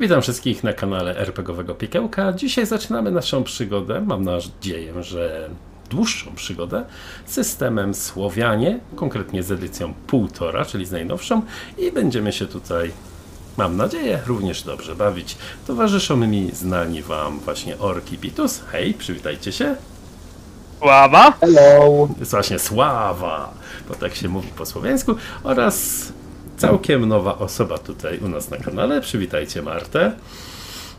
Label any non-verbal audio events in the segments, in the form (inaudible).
Witam wszystkich na kanale RPGowego Piekiełka. Dzisiaj zaczynamy naszą przygodę, mam nadzieję, że dłuższą przygodę, systemem Słowianie, konkretnie z edycją półtora, czyli z najnowszą i będziemy się tutaj, mam nadzieję, również dobrze bawić. Towarzyszą mi znani Wam właśnie Orki Pitus. Hej, przywitajcie się. Sława? Hello! Jest właśnie Sława, bo tak się mówi po słowiańsku, oraz całkiem nowa osoba tutaj u nas na kanale. Przywitajcie Martę.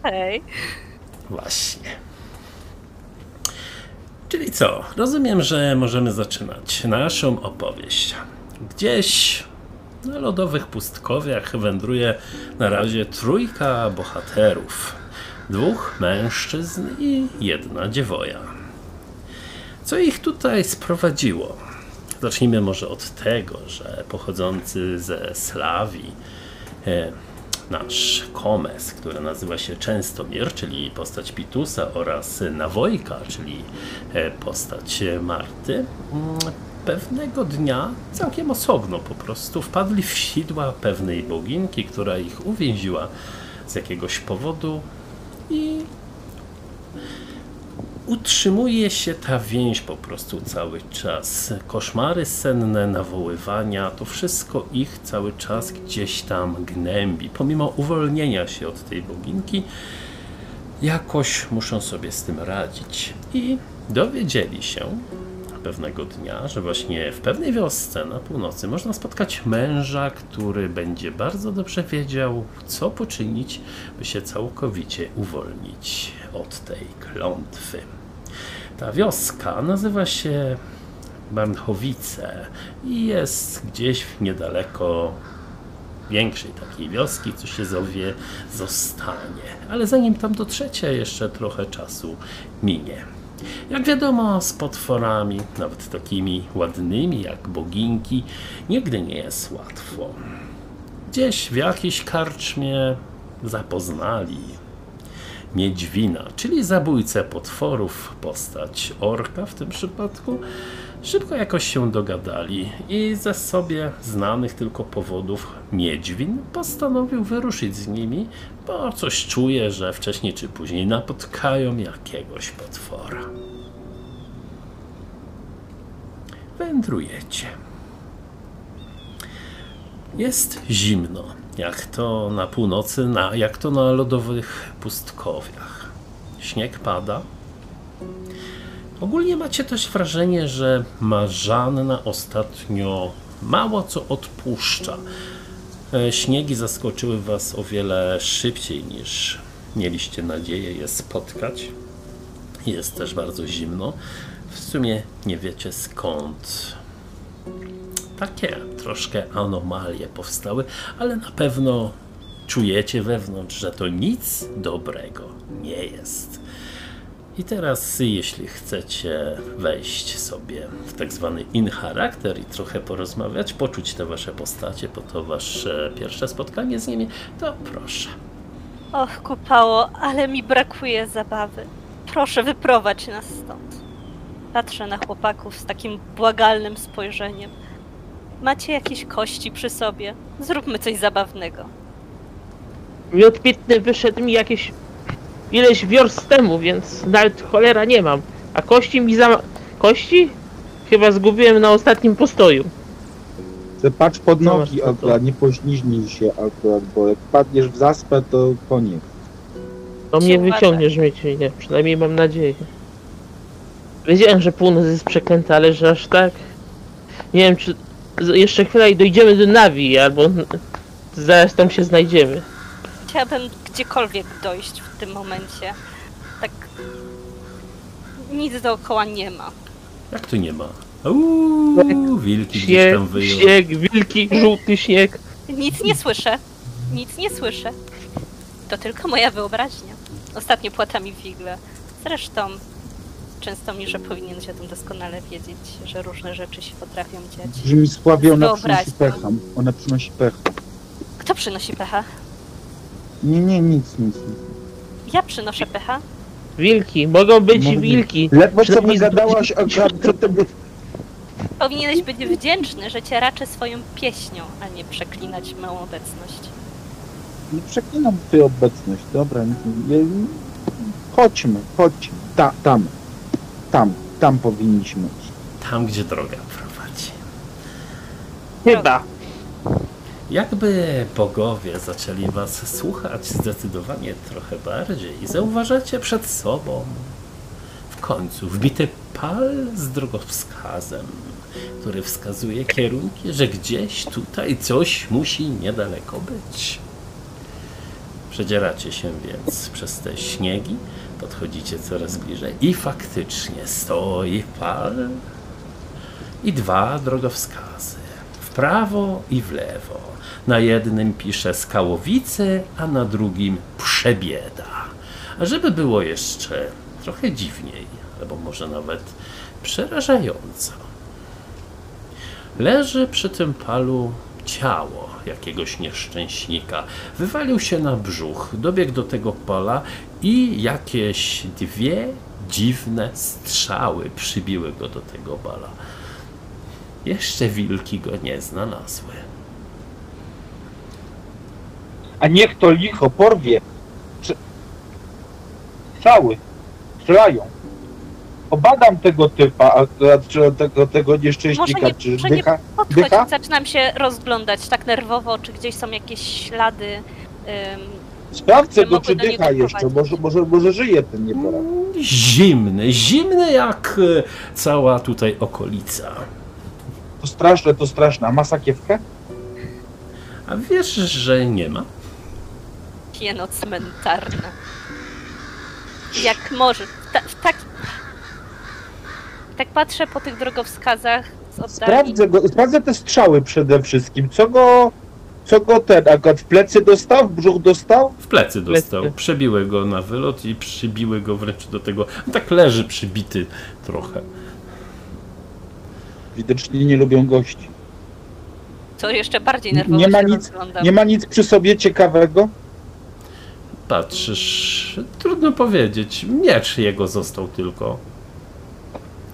Hej. Właśnie. Czyli co? Rozumiem, że możemy zaczynać naszą opowieść. Gdzieś na lodowych pustkowiach wędruje na razie trójka bohaterów. Dwóch mężczyzn i jedna dziewoja. Co ich tutaj sprowadziło? Zacznijmy może od tego, że pochodzący ze Slawii e, nasz Komes, który nazywa się Częstomir, czyli postać Pitusa oraz Nawojka, czyli e, postać Marty, mm, pewnego dnia całkiem osobno po prostu wpadli w sidła pewnej boginki, która ich uwięziła z jakiegoś powodu i utrzymuje się ta więź po prostu cały czas. Koszmary senne, nawoływania, to wszystko ich cały czas gdzieś tam gnębi. Pomimo uwolnienia się od tej boginki, jakoś muszą sobie z tym radzić. I dowiedzieli się pewnego dnia, że właśnie w pewnej wiosce na północy można spotkać męża, który będzie bardzo dobrze wiedział, co poczynić, by się całkowicie uwolnić od tej klątwy. Ta wioska nazywa się Barnchowice i jest gdzieś niedaleko większej takiej wioski, co się zowie Zostanie. Ale zanim tam dotrzecie, jeszcze trochę czasu minie. Jak wiadomo, z potworami, nawet takimi ładnymi jak boginki, nigdy nie jest łatwo. Gdzieś w jakiejś karczmie zapoznali Miedźwina, czyli zabójcę potworów, postać orka w tym przypadku, szybko jakoś się dogadali i ze sobie znanych tylko powodów Miedźwin postanowił wyruszyć z nimi, bo coś czuje, że wcześniej czy później napotkają jakiegoś potwora. Wędrujecie. Jest zimno, jak to na północy, na, jak to na lodowych pustkowiach. Śnieg pada. Ogólnie macie też wrażenie, że Marzanna ostatnio mało co odpuszcza. E, Śniegi zaskoczyły Was o wiele szybciej niż mieliście nadzieję je spotkać. Jest też bardzo zimno. W sumie nie wiecie skąd takie troszkę anomalie powstały, ale na pewno czujecie wewnątrz, że to nic dobrego nie jest. I teraz, jeśli chcecie wejść sobie w tak zwany in charakter i trochę porozmawiać, poczuć te wasze postacie, bo to wasze pierwsze spotkanie z nimi, to proszę. Och, kupało, ale mi brakuje zabawy. Proszę, wyprowadź nas stąd. Patrzę na chłopaków z takim błagalnym spojrzeniem. Macie jakieś kości przy sobie? Zróbmy coś zabawnego. Miód pitny wyszedł mi jakieś ileś wiorst temu, więc nawet cholera nie mam. A kości mi za... Kości? Chyba zgubiłem na ostatnim postoju. Ty patrz pod No, nogi masz to. akurat, nie pośliźnij się akurat, bo jak padniesz w zaspę, to koniec. To mnie Uważaj. wyciągniesz, Mieciu, nie? Przynajmniej mam nadzieję. Wiedziałem, że północ jest przeklęta, ale że aż tak... Nie wiem, czy... Jeszcze chwila i dojdziemy do Nawi, albo... Zaraz tam się znajdziemy. Chciałabym gdziekolwiek dojść w tym momencie. Tak. Nic dookoła nie ma. Jak tu nie ma? Uuu, wilki gdzieś Śnieg, tam wyją. śnieg, wilki, żółty śnieg. Nic nie słyszę. Nic nie słyszę. To tylko moja wyobraźnia. Ostatnio płata mi figle. Zresztą często mi, że powinieneś o tym doskonale wiedzieć, że różne rzeczy się potrafią dziać. Brzmi sławie, ona przynosi to. pecha. Ona przynosi pecha. Kto przynosi pecha? Nie, nie, nic, nic. nic. Ja przynoszę pecha. Wilki, mogą być być. wilki. Ledwo co Przynajmniej wygadałaś akurat co tego... Powinieneś być wdzięczny, że cię raczę swoją pieśnią, a nie przeklinać moją obecność. Nie przeklinam twojej obecność, dobra. Chodźmy, chodźmy. Ta, tam, tam, tam powinniśmy iść. Tam, gdzie droga prowadzi. Chyba. Jakby bogowie zaczęli was słuchać zdecydowanie trochę bardziej, zauważacie przed sobą w końcu wbity pal z drogowskazem, który wskazuje kierunki, że gdzieś tutaj coś musi niedaleko być. Przedzieracie się więc przez te śniegi, podchodzicie coraz bliżej i faktycznie stoi pal i dwa drogowskazy. W prawo i w lewo. Na jednym pisze Skałowice, a na drugim Przebieda. A żeby było jeszcze trochę dziwniej, albo może nawet przerażająco. Leży przy tym palu ciało jakiegoś nieszczęśnika. Wywalił się na brzuch, dobiegł do tego pola i jakieś dwie dziwne strzały przybiły go do tego bala. Jeszcze wilki go nie znalazły. A niech to licho porwie. Czy... Strzały. Strzelają. Obadam tego typa, akurat, czy tego, tego Może nieszczęśnika, nie, czy może nie dycha. podchodź, Dycha? zaczynam się rozglądać tak nerwowo, czy gdzieś są jakieś ślady. ym, Sprawdzę go, czy dycha jeszcze. Może, może, może żyje ten nieporak. Zimny, zimny jak e, cała tutaj okolica. To straszne, to straszne. A ma sakiewkę? A wiesz, że nie ma? Pieno cmentarne. Jak może. W, ta, tak... Tak patrzę po tych drogowskazach z oddali. Sprawdzę, go, sprawdzę te strzały przede wszystkim. Co go, co go ten akurat w plecy dostał, w brzuch dostał? W plecy dostał. Plecy. Przebiły go na wylot i przybiły go wręcz do tego. Tak leży przybity trochę. Widocznie nie lubią gości. To jeszcze bardziej nerwowo Nie ma się nic- rozglądam. Nie ma nic przy sobie ciekawego? Patrzysz, trudno powiedzieć. Miecz jego został tylko.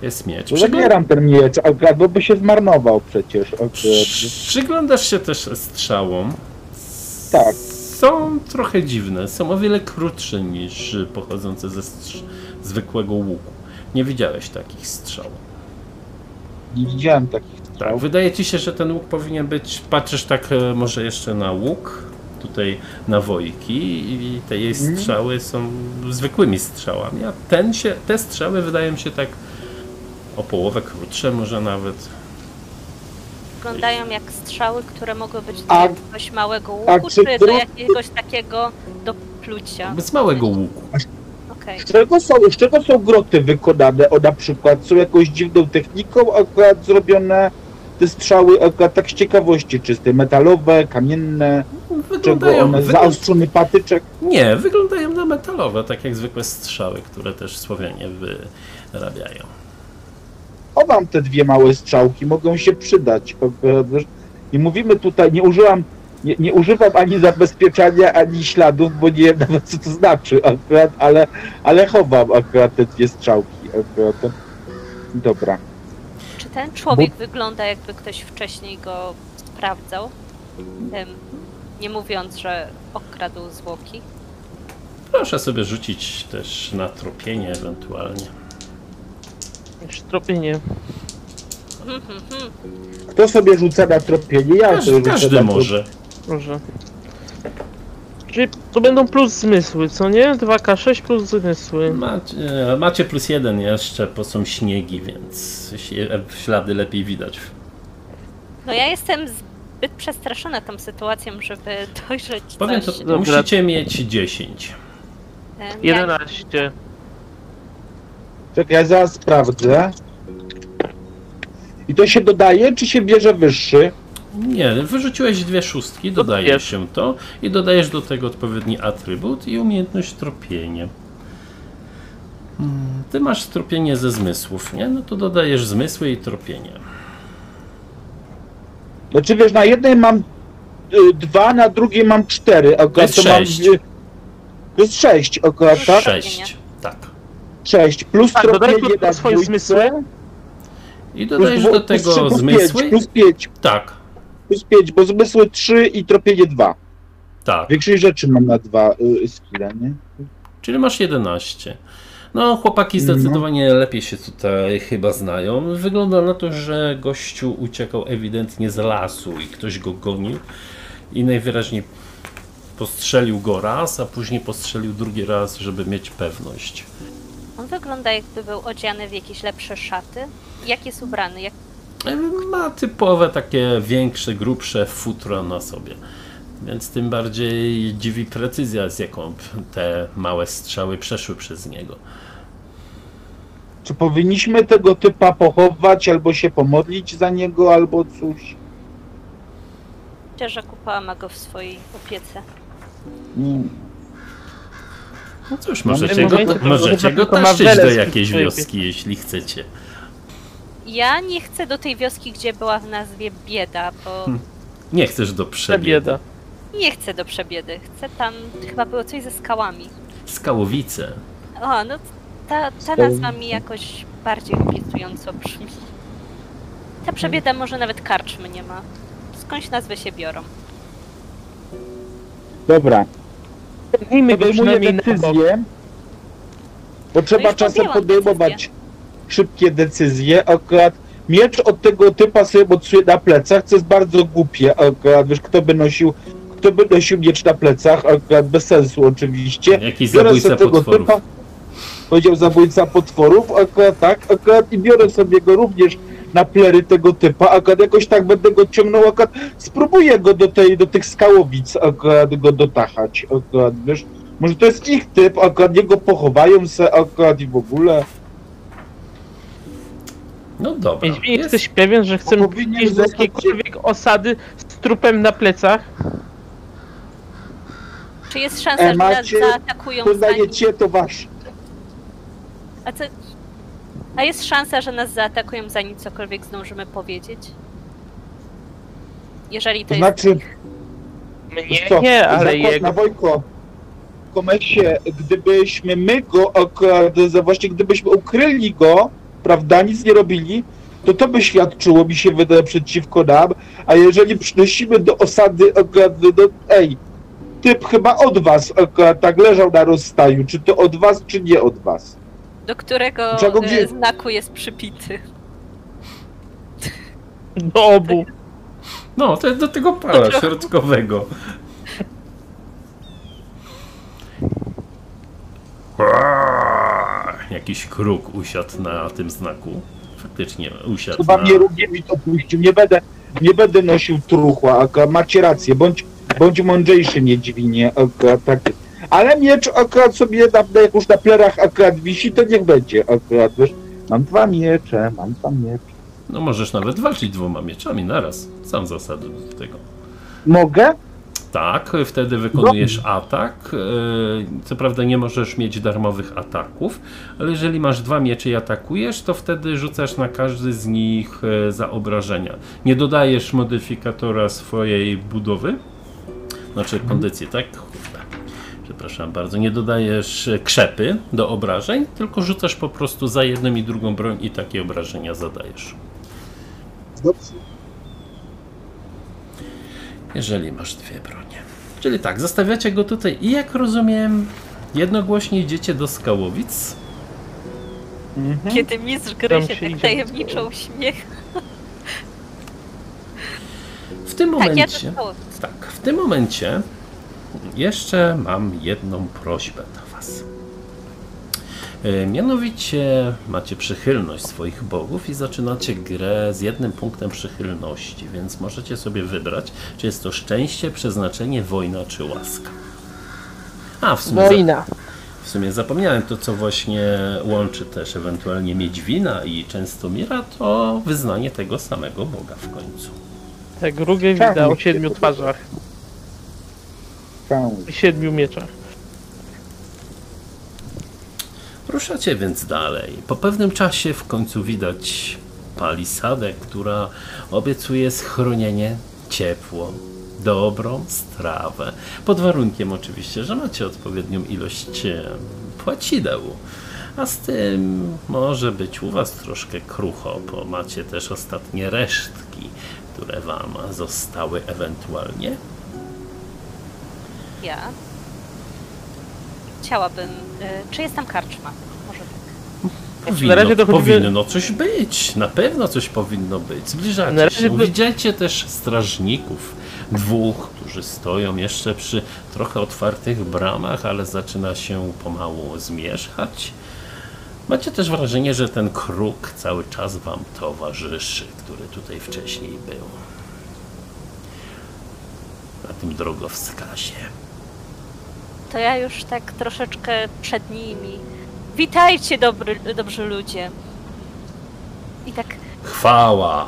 Jest miecz. Bo Przyglą- Zabieram ten miecz, akurat, bo by się zmarnował przecież. Przyglądasz się też strzałom. Tak. Są trochę dziwne. Są o wiele krótsze niż pochodzące ze strz- zwykłego łuku. Nie widziałeś takich strzał. Nie widziałem takich Tak, strzał. wydaje ci się, że ten łuk powinien być. Patrzysz tak e, może jeszcze na łuk, tutaj na wojki i te jej Mhm. strzały są zwykłymi strzałami, a ten się, te strzały wydają się tak o połowę krótsze, może nawet. Wyglądają jak strzały, które mogły być do A- jakiegoś małego a łuku, czy czy do dru- jakiegoś takiego do plucia. Z małego łuku. Okej. Z czego, są, z czego są groty wykonane? O na przykład są jakąś dziwną techniką akurat zrobione te strzały akurat tak z ciekawości czystej, metalowe, kamienne, czego Wyglądają, one, wyglą- zaostrzony patyczek. Nie, wyglądają na metalowe, tak jak zwykłe strzały, które też Słowianie wyrabiają. Chowam te dwie małe strzałki, mogą się przydać. Nie mówimy tutaj, nie użyłam, nie, nie używam ani zabezpieczania, ani śladów, bo nie wiem nawet co to znaczy akurat, ale, ale chowam akurat te dwie strzałki. Akurat. Dobra. Czy ten człowiek wygląda jakby ktoś wcześniej go sprawdzał? Nie mówiąc, że okradł zwłoki. Proszę sobie rzucić też na tropienie ewentualnie. Jeszcze tropienie. Kto sobie rzuca na tropienie? Ja Każdy, sobie rzucę każdy na może. Może. Czyli to będą plus zmysły, co nie? 2K6 plus zmysły. Macie, macie plus jeden jeszcze, bo są śniegi, więc się- ślady lepiej widać. No ja jestem zbyt przestraszona tą sytuacją, żeby dojrzeć Powiem coś. to, Dobra. musicie mieć 10. Em, ja- 11. Czekaj, ja zaraz sprawdzę. I to się dodaje, czy się bierze wyższy? Nie, wyrzuciłeś dwie szóstki, dodaje jest. się to i dodajesz do tego odpowiedni atrybut i umiejętność tropienie. Hmm, Ty masz tropienie ze zmysłów, nie? No to dodajesz zmysły i tropienie. Znaczy wiesz, na jednej mam y, dwa, na drugiej mam cztery. Akurat jest to mam, sześć. y, To jest sześć akurat, tak? Sześć. Tak. Sześć. Plus Tak, dodaj tropienie plus na swoje zmysły. I plus dodajesz do plus trzy, tego plus zmysły. Pięć, plus pięć, Tak, plus pięć, bo zmysły trzy i tropienie dwa. Tak, Większej rzeczy mam na dwa y, skille, nie? czyli masz 11. No, chłopaki zdecydowanie lepiej się tutaj chyba znają. Wygląda na to, że gościu uciekał ewidentnie z lasu i ktoś go gonił i najwyraźniej postrzelił go raz, a później postrzelił drugi raz, żeby mieć pewność. On wygląda jakby był odziany w jakieś lepsze szaty. Jak jest ubrany? Jak... Ma typowe takie większe, grubsze futro na sobie. Więc tym bardziej dziwi precyzja, z jaką te małe strzały przeszły przez niego. Czy powinniśmy tego typa pochować, albo się pomodlić za niego, albo coś? Myślę, że kupa ma go w swojej opiece. Mm. No cóż, możecie go, momencie możecie go taszczyć do jakiejś wioski, jeśli chcecie. Ja nie chcę do tej wioski, gdzie była w nazwie bieda, bo Hmm. Nie chcesz do Ta przebiegu. bieda. nie chcę do przebiedy. Chcę tam, chyba było coś ze skałami. Skałowice. O, no ta, ta nazwa mi jakoś bardziej opisująco brzmi. Ta przebieda może nawet karczmy nie ma. Skądś nazwy się biorą. Dobra, Na bok. decyzję, bo trzeba już czasem podejmować decyzję. szybkie decyzje. Akurat miecz od tego typa sobie mocuję na plecach, co jest bardzo głupie. Akurat wiesz, kto by nosił, kto by nosił miecz na plecach, akurat bez sensu oczywiście. Jakiś Biorę zabójca sobie tego potworów. typa, powiedział zabójca potworów, akurat tak, akurat i biorę sobie go również na plery tego typa, akurat jakoś tak będę go ciągnął, akurat spróbuję go do tej, do tych skałowic, akurat go dotachać, akurat wiesz, może to jest ich typ, akurat niego pochowają se, akurat i w ogóle. No dobra. Jeśli Jest, jesteś pewien, że chcemy iść do jakiejkolwiek osady z trupem na plecach, Czy jest szansa, E, że nas zaatakują. Poznajecie to wasz. A, co... A jest szansa, że nas zaatakują zanim cokolwiek zdążymy powiedzieć? Jeżeli to To jest... znaczy, mnie co, nie, ale zakład jego. na Wojko, Komeksie, gdybyśmy my go akurat, właśnie gdybyśmy ukryli go, prawda, nic nie robili, to to by świadczyło, mi się wydaje, przeciwko nam, a jeżeli przynosimy do osady akurat, no ej, typ chyba od was akurat tak leżał na rozstaju, czy to od was, czy nie od was? Do którego Czego e, gdzie- znaku jest przypity. Do obu. no, to jest do tego pala środkowego. Jakiś kruk usiadł na tym znaku. Faktycznie usiadł Chyba na... mnie również opuścił, nie będę, nie będę nosił truchła, macie rację, bądź, bądź mądrzejszy niedźwinie, akurat tak. Ale miecz akurat sobie, na, na- jak już na plerach akurat wisi, to niech będzie akurat, wiesz. Mam dwa miecze, mam dwa miecze. No możesz nawet walczyć dwoma mieczami naraz. Sam zasady do tego. Mogę? Tak, wtedy wykonujesz atak. e, Co prawda nie możesz mieć darmowych ataków, ale jeżeli masz dwa miecze i atakujesz, to wtedy rzucasz na każdy z nich e, za obrażenia. Nie dodajesz modyfikatora swojej budowy, znaczy kondycji, tak? Przepraszam bardzo. Nie dodajesz krzepy do obrażeń, tylko rzucasz po prostu za jedną i drugą broń i takie obrażenia zadajesz. Dobrze. Jeżeli masz dwie bronie. Czyli tak, zostawiacie go tutaj i jak rozumiem, jednogłośnie idziecie do Skałowic. Mhm. Kiedy mistrz gry się się tak tajemniczo uśmiecha. W tym Tak, ja momencie, to tak, w tym momencie jeszcze mam jedną prośbę do Was. E, Mianowicie macie przychylność swoich bogów i zaczynacie grę z jednym punktem przychylności, więc możecie sobie wybrać, czy jest to szczęście, przeznaczenie, wojna czy łaska. A, w sumie, za, Wojna. w sumie zapomniałem to, co właśnie łączy też ewentualnie Miedźwina i Częstomira, to wyznanie tego samego Boga w końcu. Tak, drugie Tak, widać o siedmiu twarzach siedmiu mieczach. Ruszacie więc dalej. Po pewnym czasie w końcu widać palisadę, która obiecuje schronienie, ciepło, dobrą strawę. Pod warunkiem oczywiście, że macie odpowiednią ilość e, płacideł. A z tym może być u Was troszkę krucho, bo macie też ostatnie resztki, które Wam zostały ewentualnie. Ja chciałabym. E, czy jest tam karczma? Może tak. Powinno, razie dochodzimy- powinno coś być, na pewno coś powinno być. Zbliżacie Na razie się. by- Widzicie też strażników, dwóch, którzy stoją jeszcze przy trochę otwartych bramach, ale zaczyna się pomału zmierzchać. Macie też wrażenie, że ten kruk cały czas wam towarzyszy, który tutaj wcześniej był. Na tym drogowskazie. To ja już tak troszeczkę przed nimi. Witajcie, dobry, dobrzy ludzie. I tak Chwała!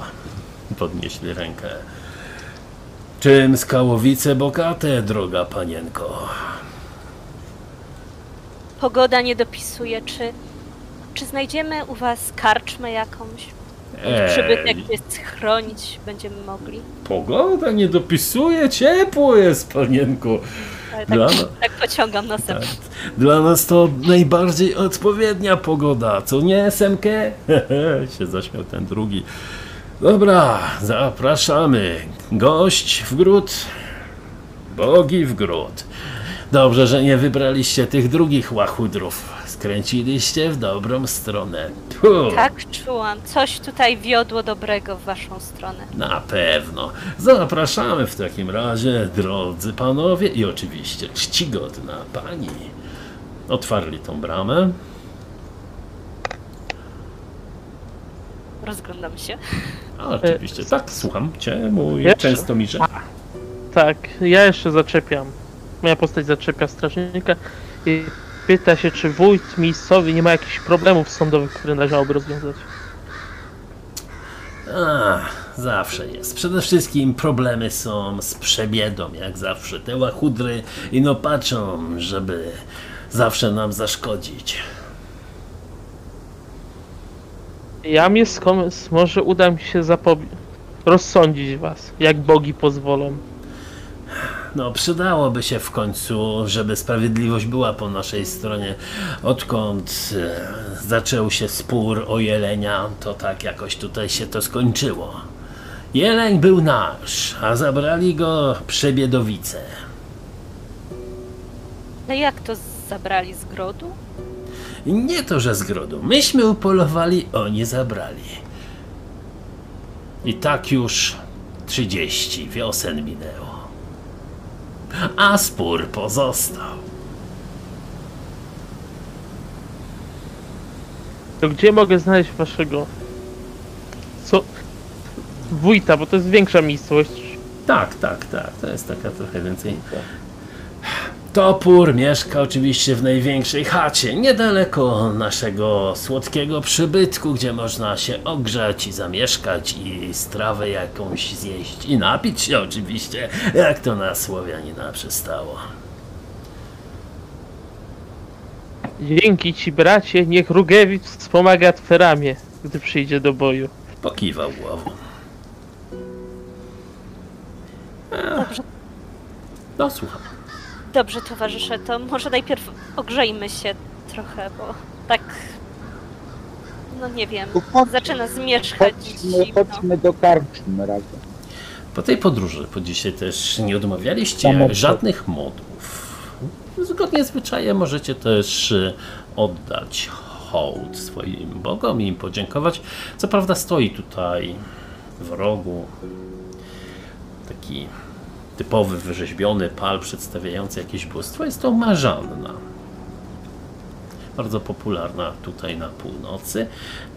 Podnieśli rękę. Czym skałowice bogate, droga panienko? pogoda nie dopisuje. Czy, czy znajdziemy u was karczmę jakąś? Przybytek Ej, jest chronić będziemy mogli. pogoda nie dopisuje, ciepło jest, panienko. Ale tak, Dla, tak pociągam nosem. tak, dla nas to najbardziej odpowiednia pogoda, co nie, Semkę? (laughs) się zaśmiał ten drugi. Dobra, zapraszamy. Gość w gród, bogi w gród. Dobrze, że nie wybraliście tych drugich łachudrów. Skręciliście w dobrą stronę. Puh. Tak czułam. Coś tutaj wiodło dobrego w waszą stronę. Na pewno. Zapraszamy w takim razie, drodzy panowie i oczywiście czcigodna pani. Otwarli tą bramę. Rozglądam się. A, oczywiście, tak, słucham cię, mój Jeszcze? często mirze. Tak, ja jeszcze zaczepiam. Moja postać zaczepia strażnika i pyta się, czy wójt miejscowy nie ma jakichś problemów sądowych, które należałoby rozwiązać. A, zawsze jest. Przede wszystkim problemy są z przebiedą, jak zawsze. Te łachudry ino patrzą, żeby zawsze nam zaszkodzić. Ja mnie skom- może uda mi się zapobi- rozsądzić was, jak bogi pozwolą. No, przydałoby się w końcu, żeby sprawiedliwość była po naszej stronie. Odkąd e, zaczął się spór o jelenia, to tak jakoś tutaj się to skończyło. Jeleń był nasz, a zabrali go przebiedowice. No jak to zabrali z grodu? Nie to, że z grodu. Myśmy upolowali, oni zabrali. I tak już 30 wiosen minęło. A spór pozostał. To gdzie mogę znaleźć waszego... Co? Wójta, bo to jest większa miejscowość. Tak, tak, tak. To jest taka trochę więcej. Topór mieszka oczywiście w największej chacie, niedaleko naszego słodkiego przybytku, gdzie można się ogrzać i zamieszkać i strawę jakąś zjeść i napić się oczywiście, jak to na Słowianina przystało. Dzięki ci bracie, niech Rugiewicz wspomaga Tweramię, gdy przyjdzie do boju. Pokiwał głową. Dobrze, No, słucham. Dobrze towarzysze, to może najpierw ogrzejmy się trochę, bo tak... No nie wiem, To chodź- zaczyna zmierzchać Chodźmy, zimno. chodźmy do karczmy razem. Po tej podróży, po dzisiaj też nie odmawialiście żadnych modłów. Zgodnie z zwyczajem możecie też e, oddać hołd swoim bogom i im podziękować. Co prawda stoi tutaj w rogu taki typowy, wyrzeźbiony pal przedstawiający jakieś bóstwo. Jest to Marzanna. Bardzo popularna tutaj na północy,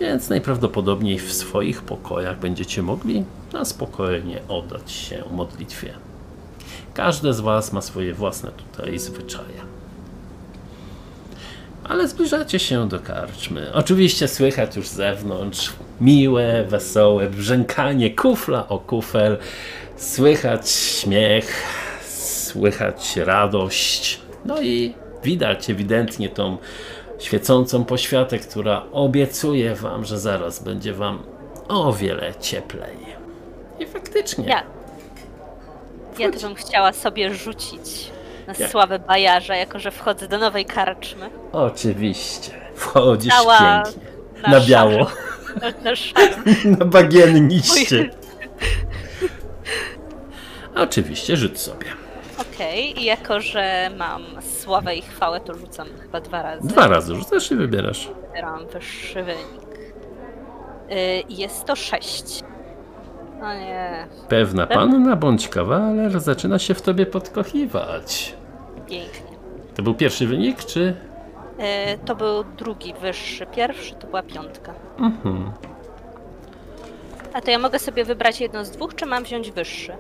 więc najprawdopodobniej w swoich pokojach będziecie mogli na spokojnie oddać się modlitwie. Każde z Was ma swoje własne tutaj zwyczaje. Ale zbliżacie się do karczmy. Oczywiście słychać już z zewnątrz miłe, wesołe brzękanie kufla o kufel. Słychać śmiech, słychać radość. No i widać ewidentnie tą świecącą poświatę, która obiecuje Wam, że zaraz będzie Wam o wiele cieplej. I faktycznie. Ja. Ja to bym chciała sobie rzucić na Jak? sławę bajarza, jako że wchodzę do nowej karczmy. Oczywiście. Wchodzisz Cała pięknie. na Na biało. (laughs) Na, na. (laughs) Na bagienniście. (laughs) Oczywiście, rzuć sobie. Okej, i jako, że mam sławę i chwałę, to rzucam chyba dwa razy. Dwa razy rzucasz i wybierasz. Wybieram wyższy wynik. Y, Jest to sześć. No nie, Pewna panna bądź kawaler zaczyna się w tobie podkochiwać. pięknie. To był pierwszy wynik, czy? Y, To był drugi wyższy. Pierwszy to była piątka. Mhm. A to ja mogę sobie wybrać jedno z dwóch, czy mam wziąć wyższy?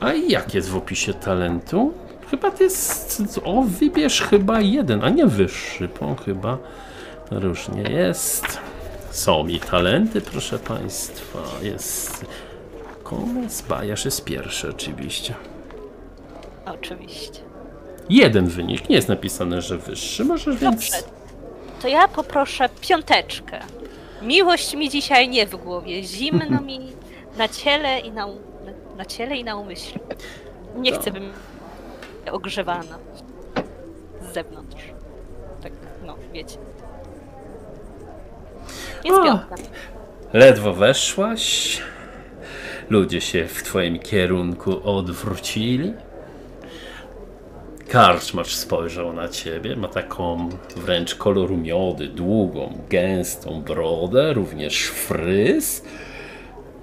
A jak jest w opisie talentu? Chyba to jest. O, wybierz chyba jeden, a nie wyższy, bo chyba różnie jest. Są mi talenty, proszę Państwa. Jest. Komes Bajasz jest pierwszy, oczywiście. Oczywiście. Jeden wynik, nie jest napisane, że wyższy. Możesz więc. To ja poproszę piąteczkę. Miłość mi dzisiaj nie w głowie. Zimno mi (laughs) na ciele i na, um- na, na ciele i na umyśle. Nie chcę bym ogrzewana z zewnątrz. Tak, no, wiecie. Jest O. piątka. Ledwo weszłaś, ludzie się w twoim kierunku odwrócili. Karczmarz spojrzał na ciebie, ma taką wręcz koloru miody, długą, gęstą brodę, również fryz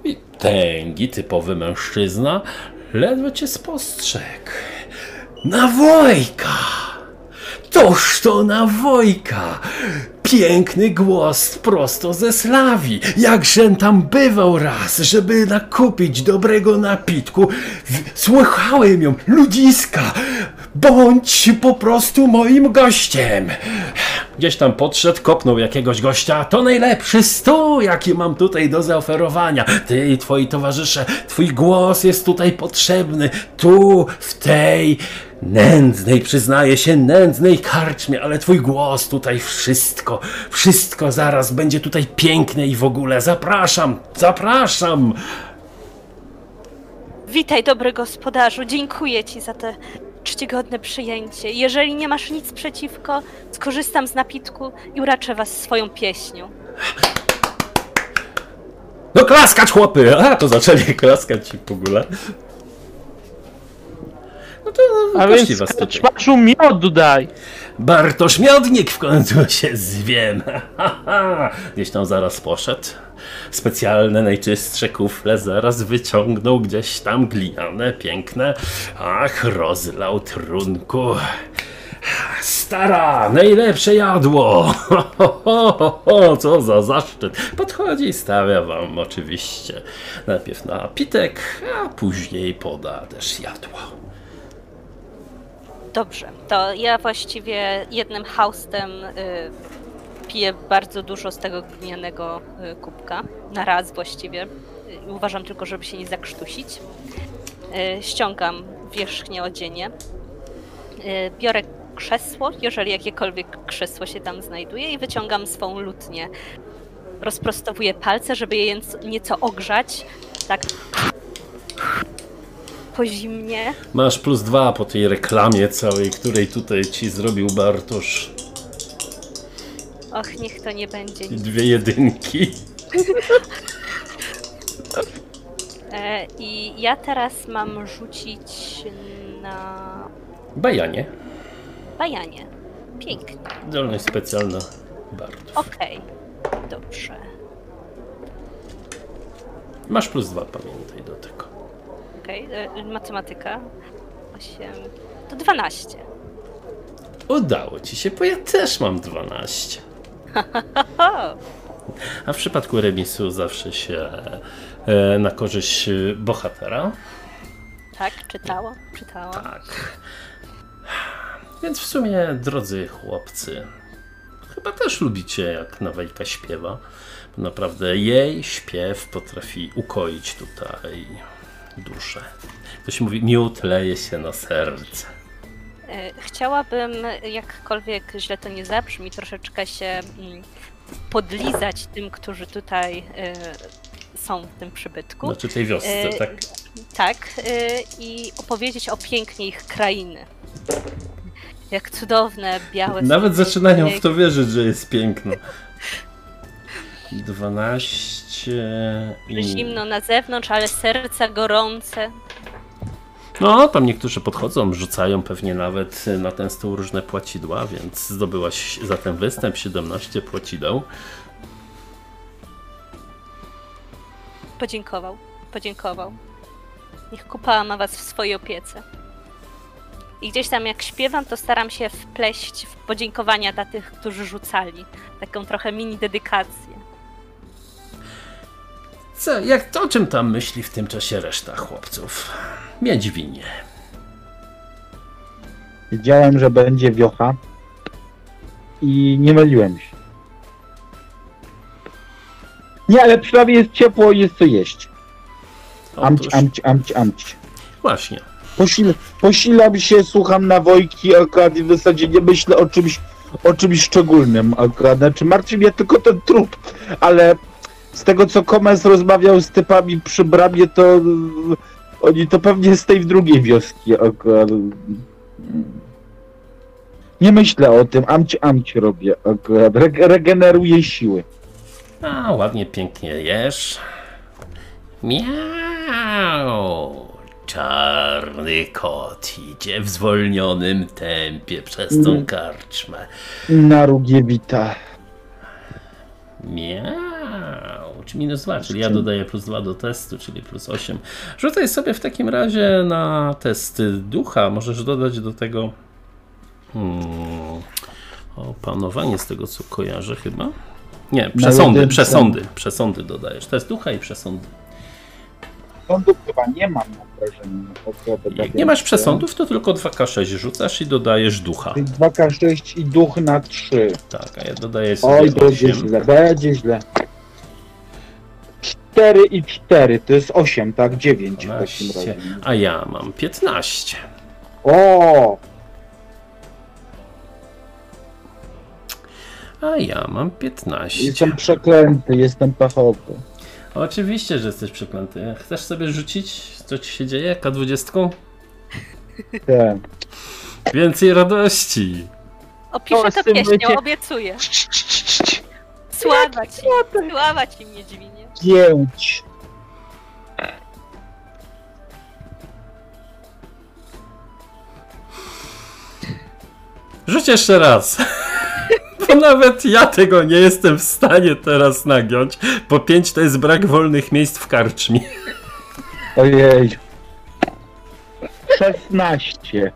i tęgi, typowy mężczyzna. Ledwo cię spostrzegł. Na Wojka! Toż to na Wojka! Piękny głos prosto ze Slawii. Jakżem tam bywał raz, żeby nakupić dobrego napitku. Słuchałem ją, ludziska. Bądź po prostu moim gościem. Gdzieś tam podszedł, kopnął jakiegoś gościa. To najlepszy stół, jaki mam tutaj do zaoferowania. Ty i twoi towarzysze, twój głos jest tutaj potrzebny. Tu, w tej nędznej, przyznaję się, nędznej karczmie, ale twój głos tutaj wszystko, wszystko zaraz będzie tutaj piękne i w ogóle. Zapraszam, zapraszam. Witaj, dobry gospodarzu. Dziękuję ci za te czcigodne przyjęcie. Jeżeli nie masz nic przeciwko, skorzystam z napitku i uraczę was swoją pieśnią. No klaskać chłopy! A, to zaczęli (laughs) klaskać w ogóle. No to A gości więc tutaj. czmaszu miodu daj. Bartosz Miodnik w końcu się zwiem. (laughs) Gdzieś tam zaraz poszedł. Specjalne, najczystsze kufle zaraz wyciągnął gdzieś tam gliniane, piękne. Ach, rozlał trunku. Stara, najlepsze jadło! (laughs) Co za zaszczyt! Podchodzi i stawia wam oczywiście najpierw napitek, a później poda też jadło. Dobrze, to ja właściwie jednym haustem y, piję bardzo dużo z tego glinianego y, kubka. Na raz właściwie. Y, uważam tylko, żeby się nie zakrztusić. Ściągam wierzchnie odzienie. Biorę krzesło, jeżeli jakiekolwiek krzesło się tam znajduje i wyciągam swą lutnię. Rozprostowuję palce, żeby je nieco ogrzać. Tak po zimnie. Masz plus dwa po tej reklamie całej, której tutaj ci zrobił Bartosz. Och, niech to nie będzie I nic. dwie jedynki. (laughs) E, I ja teraz mam rzucić na Bajanie. bajanie. Pięknie. Zdolność specjalna Bartosz. Okej. Dobrze. Masz plus dwa, pamiętaj do tego. Okej. e, Matematyka. 8. To 12. Udało ci się, bo ja też mam 12. O, (laughs) A w przypadku remisu zawsze się e, na korzyść bohatera. tak, czytałam, czytałam. Tak. Więc w sumie, drodzy chłopcy, chyba też lubicie, jak Nawajka śpiewa. Naprawdę jej śpiew potrafi ukoić tutaj duszę. Ktoś mówi, miód leje się na serce. E, Chciałabym, jakkolwiek źle to nie zabrzmi, troszeczkę się mm, podlizać tym, którzy tutaj e, są w tym przybytku. Znaczy tej wiosce, E, tak? Tak, i opowiedzieć o pięknie ich krainy. Jak cudowne, białe. Nawet zaczynają w to wierzyć, że jest piękno. 12 i... Zimno na zewnątrz, ale serca gorące. No, tam niektórzy podchodzą, rzucają pewnie nawet na ten stół różne płacidła, więc zdobyłaś za ten występ 17 płacideł. Podziękował, podziękował. Niech kupała ma was w swojej opiece. I gdzieś tam jak śpiewam, to staram się wpleść w podziękowania dla tych, którzy rzucali. Taką trochę mini dedykację. Co, jak to, o czym tam myśli w tym czasie reszta chłopców? Miedźwinie. Wiedziałem, że będzie wiocha i nie myliłem się. Nie, ale przynajmniej jest ciepło i jest co jeść. Amć, amć, amć, amć. właśnie. Posil, posilam się, słucham nawojki akurat i w zasadzie nie myślę o czymś, o czymś szczególnym akurat. Znaczy martwi mnie tylko ten trup, ale z tego co Komes rozmawiał z typami przy bramie, to y, oni to pewnie z tej drugiej wioski akurat. Nie myślę o tym, amć, amć robię akurat. Reg regeneruję siły. A, ładnie, pięknie jesz. Miau! Czarny kot idzie w zwolnionym tempie przez tą Mm. karczmę. Na Rugiewita. Miau! Czy minus 2, czyli ja dodaję plus 2 do testu, czyli plus 8. Rzucaj sobie w takim razie na test ducha. Możesz dodać do tego hmm, opanowanie z tego co kojarzę chyba. Nie, przesądy, jedynce. przesądy, przesądy dodajesz. Test ducha i przesądy. Sądów chyba nie mam na wrażeniu. akurat Jak tak nie masz przesądów, to tylko 2K6 rzucasz i dodajesz ducha. Czyli 2K6 i duch na 3. Tak, a ja dodaję sobie Oj, będzie 8. źle, będzie źle. 4 i 4 to jest 8, tak? 9 w takim 12, razie. a ja mam 15. O! A ja mam 15. Jestem przeklęty, jestem pechowy. Oczywiście, że jesteś przeklęty. Chcesz sobie rzucić, co ci się dzieje? K20? Tak. Więcej radości. Opiszę O, to pieśnią, obiecuję. (laughs) Sława ci, sława ci mnie dźwinie. 5. Rzuć jeszcze raz. (laughs) Bo nawet ja tego nie jestem w stanie teraz nagiąć. Po 5 to jest brak wolnych miejsc w karczmie. Ojej. 16.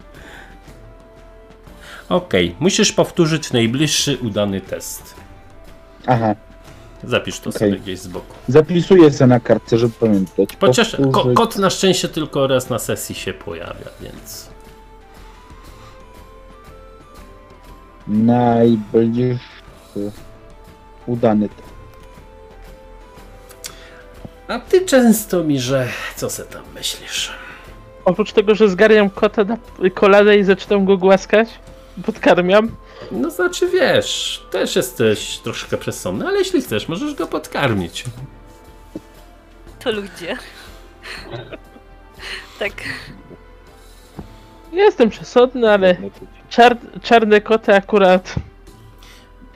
Okej, musisz powtórzyć najbliższy udany test. Aha, Zapisz to Okej. sobie gdzieś z boku. zapisuję sobie na kartce, żeby pamiętać. Chociaż Powtórzyć. kot na szczęście tylko raz na sesji się pojawia, więc. Najbliższy udany. A ty często mi, że co se tam myślisz? Oprócz tego, że zgarniam kota na koladę i zaczynam go głaskać, podkarmiam. No znaczy wiesz, też jesteś troszkę przesądny, ale jeśli chcesz, możesz go podkarmić. To ludzie. Tak. Jestem przesądny, ale czar czarne koty akurat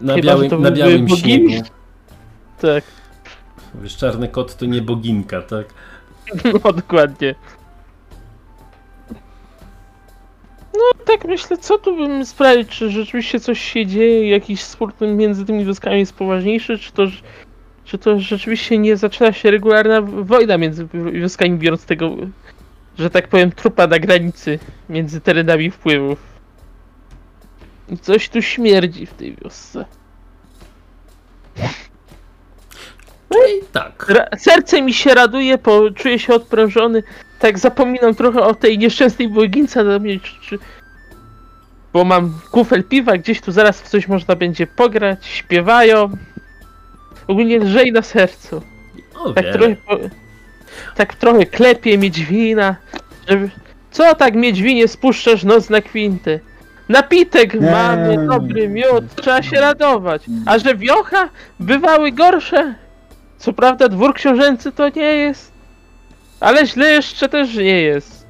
Na Chyba, białym, na białym bogini? śniegu. tak, Wiesz, czarny kot to nie boginka, tak? (laughs) no dokładnie. No tak myślę, co tu bym sprawić, czy rzeczywiście coś się dzieje, jakiś spór między tymi wioskami jest poważniejszy, czy to, czy to rzeczywiście nie zaczyna się regularna wojna między wioskami, biorąc tego, że tak powiem, trupa na granicy między terenami wpływów. I coś tu śmierdzi w tej wiosce. Czyli tak. Ra serce mi się raduje, bo czuję się odprężony. Tak zapominam trochę o tej nieszczęsnej błygince do mnie, czy, czy... Bo mam kufel piwa, gdzieś tu zaraz w coś można będzie pograć, śpiewają. Ogólnie lżej na sercu. O Tak trochę, tak trochę klepie miedźwina, żeby... Co tak miedźwinie spuszczasz noc na kwintę? Napitek Nie. mamy, dobry miód, trzeba się radować. A że wiocha bywały gorsze. Co prawda dwór książęcy to nie jest, ale źle jeszcze też nie jest.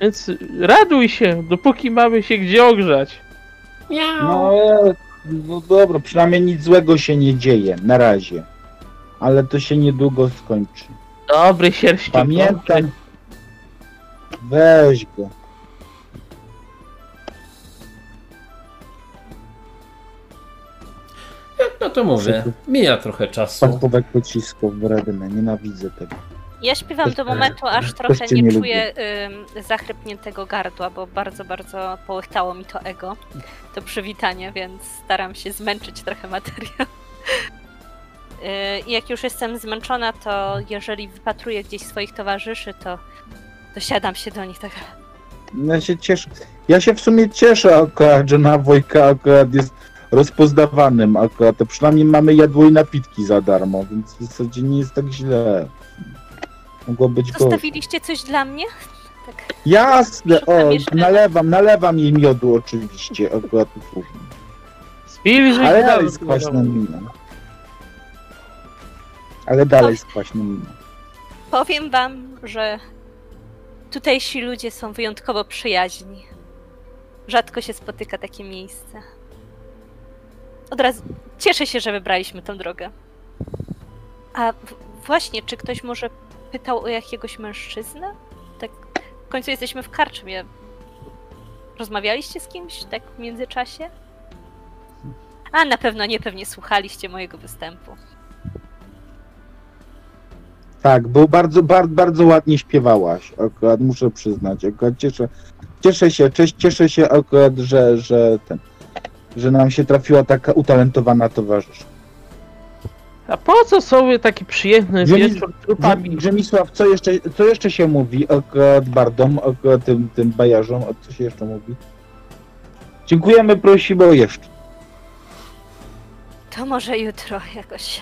Więc raduj się, dopóki mamy się gdzie ogrzać. No, e, no dobra, przynajmniej nic złego się nie dzieje, na razie. Ale to się niedługo skończy. Dobry sierściu. Pamiętam. Weź go. No to mówię, mija trochę czasu. Parkówek pocisków wredne, nienawidzę tego. Ja śpiewam do momentu, aż trochę cię nie, nie czuję ym, zachrypniętego gardła, bo bardzo, bardzo połychtało mi to ego, to przywitanie, więc staram się zmęczyć trochę materiał. Yy, (laughs) I jak już jestem zmęczona, to jeżeli wypatruję gdzieś swoich towarzyszy, to dosiadam się do nich tak. Ja się cieszę. Ja się w sumie cieszę akurat, że na Wojka akurat jest rozpoznawanym akurat. To przynajmniej mamy jadło i napitki za darmo, więc w zasadzie nie jest tak źle. Mogło być gorzej. Zostawiliście coś dla mnie? Tak. Jasne, o, nalewam, nalewam jej miodu oczywiście, akurat później. Spiliśmy Ale dalej nawet, z kwaśną no. miną. Ale dalej z kwaśną miną. Powiem wam, że tutejsi ludzie są wyjątkowo przyjaźni. Rzadko się spotyka takie miejsce. Od razu cieszę się, że wybraliśmy tą drogę. A właśnie, czy ktoś może pytał o jakiegoś mężczyznę? Tak, w końcu jesteśmy w karczmie. Rozmawialiście z kimś tak w międzyczasie? A na pewno nie, pewnie słuchaliście mojego występu. Tak, był bardzo, bardzo, bardzo ładnie śpiewałaś, akurat muszę przyznać. Akurat cieszę, cieszę się, cieszę się akurat, że, że ten, że nam się trafiła taka utalentowana towarzysz. A po co sobie taki przyjemny Grzemi- wieczór trupami? Grzemisław, co jeszcze, co jeszcze się mówi akurat bardom, akurat tym, tym bajarzom, a co się jeszcze mówi? Dziękujemy, prosimy o jeszcze. To może jutro jakoś.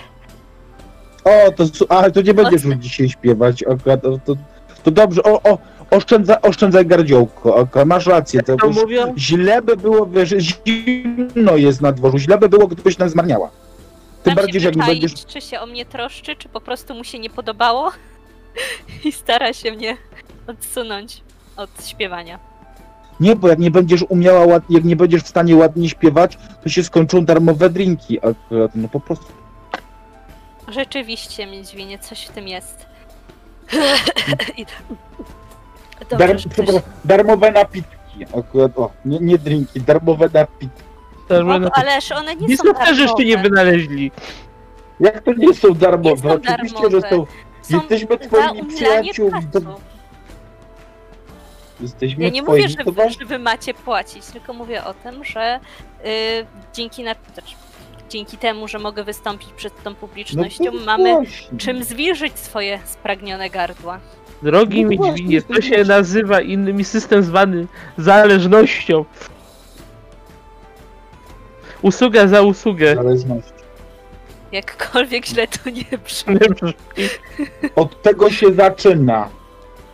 O, to, ale to nie będziesz już dzisiaj śpiewać, akurat, to, to, to dobrze, o, o, oszczędza, oszczędzaj gardziołko, masz rację, to, To już mówią? źle by było, wiesz, zimno jest na dworzu, źle by było, gdybyś nas zmarniała. Tym Tam bardziej, się że jak nie będziesz, czy się o mnie troszczy, czy po prostu mu się nie podobało (laughs) i stara się mnie odsunąć od śpiewania. nie, bo jak nie będziesz umiała, ład, jak nie będziesz w stanie ładnie śpiewać, to się skończą darmowe drinki, akurat, no po prostu. Rzeczywiście, Miedźwinie, coś w tym jest. (laughs) Dar, ktoś... przepraszam, darmowe napitki, akurat, o, nie, nie drinki, darmowe napitki. Też O, będą- ależ one nie są Nic też jeszcze nie darmowe. wynaleźli. Jak to nie są darmowe? Nie są Oczywiście, darmowe. że są. Są Jesteśmy twoimi przyjaciółmi. Jesteśmy Ja nie twoimi, mówię, że wy, że wy macie płacić, tylko mówię o tym, że y, dzięki na... znaczy, dzięki temu, że mogę wystąpić przed tą publicznością, no, mamy właśnie. czym zwilżyć swoje spragnione gardła. Drogi No Miedźwinie, to się nazywa innymi system zwany zależnością. Usługa za usługę. Zależność. Jakkolwiek źle to nie brzmi. Od tego się zaczyna.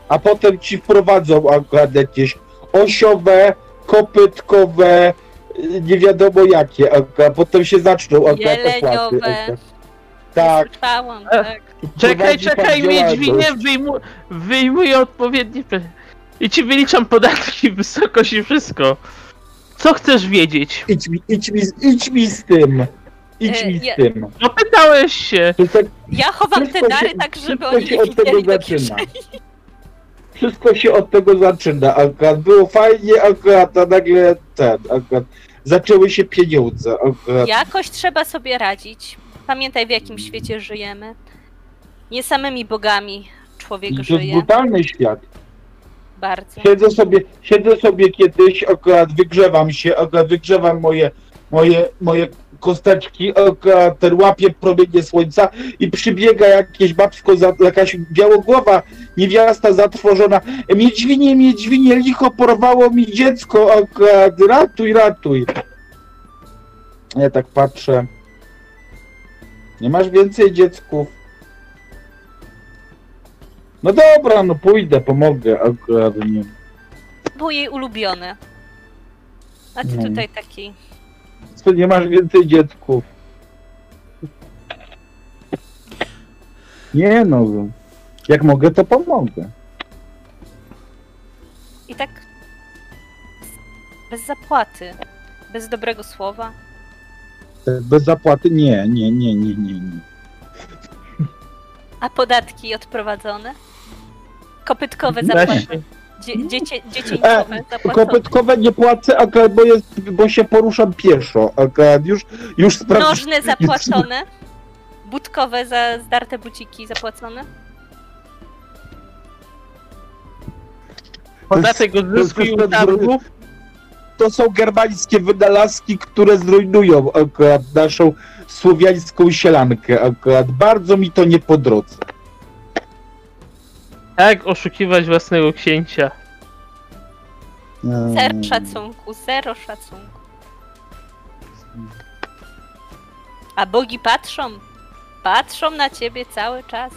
A potem ci wprowadzą akurat jakieś osiowe, kopytkowe, y, nie wiadomo jakie, a potem się zaczną akurat Jeleniowe. opłaty. Tak. Słyszałam, tak. Czekaj, prowadzi pan czekaj, Miedźwinie, działalność. wyjmu, wyjmuję odpowiednie... pre- I ci wyliczam podatki, (laughs) wysokość i wszystko. Co chcesz wiedzieć? Idź mi, idź mi, idź mi z tym. Idź E, mi z ja- tym. No pytałeś się. To tak Ja chowam te Wszystko dary się- tak, żeby wszystko oni się nie od tego do zaczyna. kieszeni. Wszystko się od tego zaczyna. Akurat było fajnie, akurat a nagle ten, akurat zaczęły się pieniądze. Akurat. Jakoś trzeba sobie radzić. Pamiętaj, w jakim świecie żyjemy. Nie samymi bogami człowiek I to jest żyje. brutalny świat. Bardzo. Siedzę sobie, siedzę sobie kiedyś, akurat wygrzewam się, akurat wygrzewam moje, moje, moje kosteczki, akurat ten łapie promienie słońca i przybiega jakieś babsko, za, jakaś białogłowa niewiasta zatrwożona. Miedźwinie, miedźwinie, licho porwało mi dziecko, akurat ratuj, ratuj. Ja tak patrzę. Nie masz więcej dziecków? No dobra, no pójdę, pomogę, akurat nie. Był jej ulubiony. A ty No. tutaj taki. Co, nie masz więcej dziecków? Nie no, jak mogę, to pomogę. I tak. Bez zapłaty. Bez dobrego słowa. Tak Bez zapłaty? Nie, nie, nie, nie, nie, nie. A podatki odprowadzone? Kopytkowe zapłacone? Właśnie. Dzie, dziecię, dziecięcowe zapłacone? Kopytkowe nie płacę, bo, jest, bo się poruszam pieszo. Akurat już, już sprawdzę. Nożne zapłacone? Budkowe za zdarte buciki zapłacone? Podatek od zysku i utargu. To są germańskie wynalazki, które zrujnują akurat naszą słowiańską sielankę. Akurat bardzo mi to nie po drodze. Jak oszukiwać własnego księcia? Zero szacunku, zero szacunku. A bogi patrzą. Patrzą na ciebie cały czas.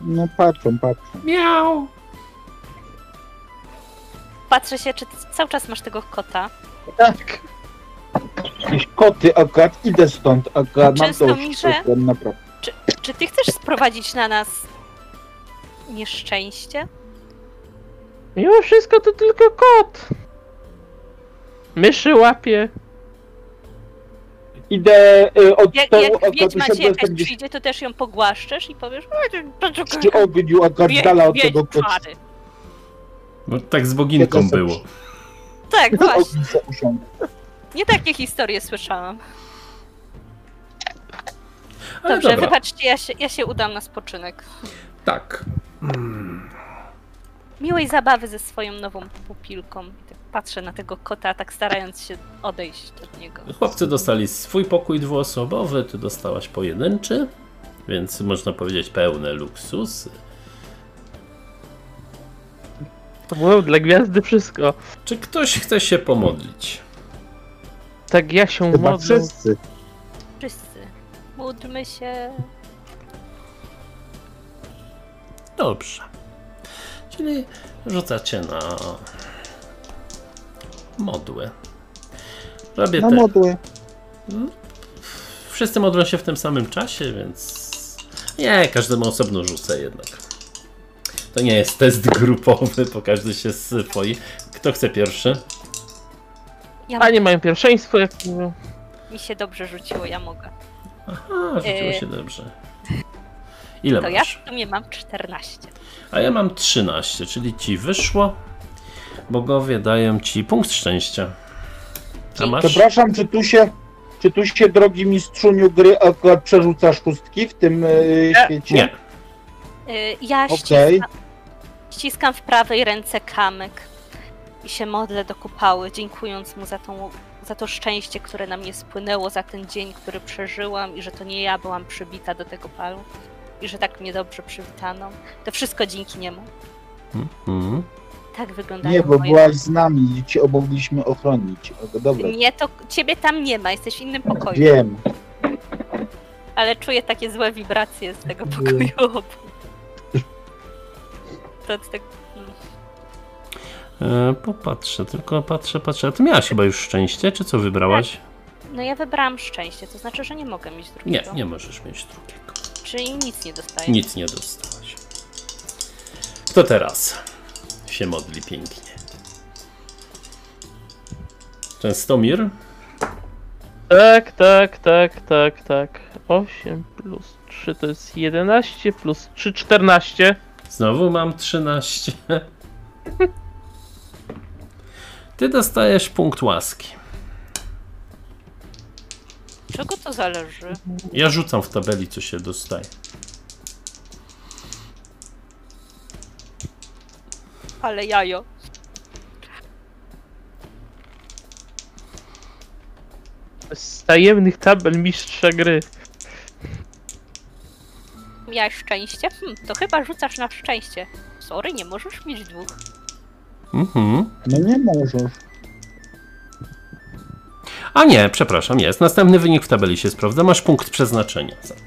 No patrzą, patrzą. Miau! Patrzę się, czy ty cały czas masz tego kota. Tak. Jakieś koty akurat, idę stąd akurat, mam Często dość. mi, że- akurat, naprawdę. Czy, czy ty chcesz sprowadzić na nas nieszczęście? Mimo wszystko to tylko kot. Myszy łapie. Idę y, od Jak, stołu, jak akurat wiedźma ci usiadłem jakaś sobie gdzieś przyjdzie, to też ją pogłaszczesz i powiesz "O, to- przy ogniu, akurat dala od tego kota. czary. Bo tak z boginką było. Tak, właśnie. Nie takie historie słyszałam. Ale Dobrze, dobra. wybaczcie, ja się, ja się udam na spoczynek. Tak. Miłej zabawy ze swoją nową pupilką. Tak Patrzę na tego kota, tak starając się odejść od niego. Chłopcy dostali swój pokój dwuosobowy, ty dostałaś pojedynczy, więc można powiedzieć pełne luksusy. To było dla gwiazdy wszystko. Czy ktoś chce się pomodlić? Tak ja się Chyba modlę. wszyscy. Wszyscy. Módlmy się. Dobrze. Czyli rzucacie na modły. Robię Na te. modły. Wszyscy modlą się w tym samym czasie, więc. Nie, każdemu osobno rzucę jednak. To nie jest test grupowy, bo każdy się swoi. Kto chce pierwszy? Ja, A nie mają pierwszeństwo, jak mówią. Mi się dobrze rzuciło, ja mogę. Aha, rzuciło Yy. się dobrze. Ile To ja masz? w sumie mam 14. A ja mam 13, czyli ci wyszło. Bogowie dają ci punkt szczęścia. A masz? Przepraszam, czy tu się, czy tu się, drogi mistrzuniu gry, akurat przerzuca szóstki w tym y, świecie? Nie. Y, Ja Okej. ściskam, ściskam w prawej ręce kamyk i się modlę do kupały, dziękując mu za, tą, za to szczęście, które na mnie spłynęło, za ten dzień, który przeżyłam i że to nie ja byłam przybita do tego palu i że tak mnie dobrze przywitano. To wszystko dzięki niemu. Mhm. Tak wyglądają Nie, bo moje... byłaś z nami i cię mogliśmy ochronić. Dobra, Nie, to ciebie tam nie ma, jesteś w innym pokoju. wiem. Ale czuję takie złe wibracje z tego pokoju. To od tego... mm. E, popatrzę, tylko patrzę, patrzę. A ty miałaś chyba już szczęście, czy co wybrałaś? No ja wybrałam szczęście, to znaczy, że nie mogę mieć Nie, drugiego. nie możesz mieć drugiego. Czyli nic nie dostaję. Nic nie dostałaś. Kto teraz się modli pięknie? Częstomir? Tak, tak, tak, tak, tak. 8 plus 3 to jest 11, plus 3, 14. Znowu mam 13. Ty dostajesz punkt łaski. Czego to zależy? Ja rzucam w tabeli, co się dostaje. Ale jajo. Z tajemnych tabel mistrza gry. Miałeś szczęście? Hm, to chyba rzucasz na szczęście. Sorry, nie możesz mieć dwóch. Mhm. No nie możesz. A nie, przepraszam, jest. Następny wynik w tabeli się sprawdza. Masz punkt przeznaczenia za to.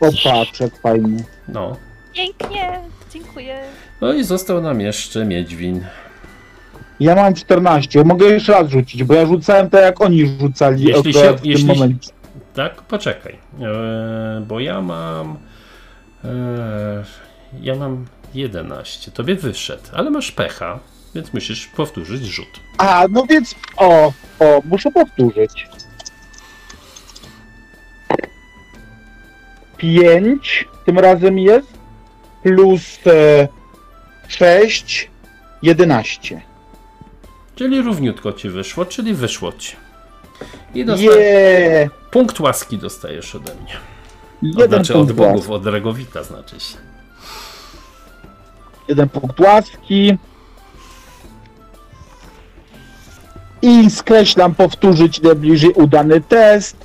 Popatrz, jak fajnie. No. Pięknie, dziękuję. No i został nam jeszcze Miedźwin. Ja mam 14, mogę jeszcze raz rzucić, bo ja rzucałem tak jak oni rzucali Jeśli akurat się- w jeśli tym momencie. Tak, poczekaj. Eee, bo ja mam. Eee, ja mam 11. Tobie wyszedł, ale masz pecha, więc musisz powtórzyć rzut. A, no więc, o, o, muszę powtórzyć. 5 tym razem jest, plus e, 6, 11. Czyli równiutko ci wyszło, czyli wyszło ci. I dostajesz, Je, punkt łaski dostajesz ode mnie. O, jeden znaczy od punkt łaski. bogów, od Regowita znaczy się. Jeden punkt łaski. I skreślam powtórzyć najbliżej udany test.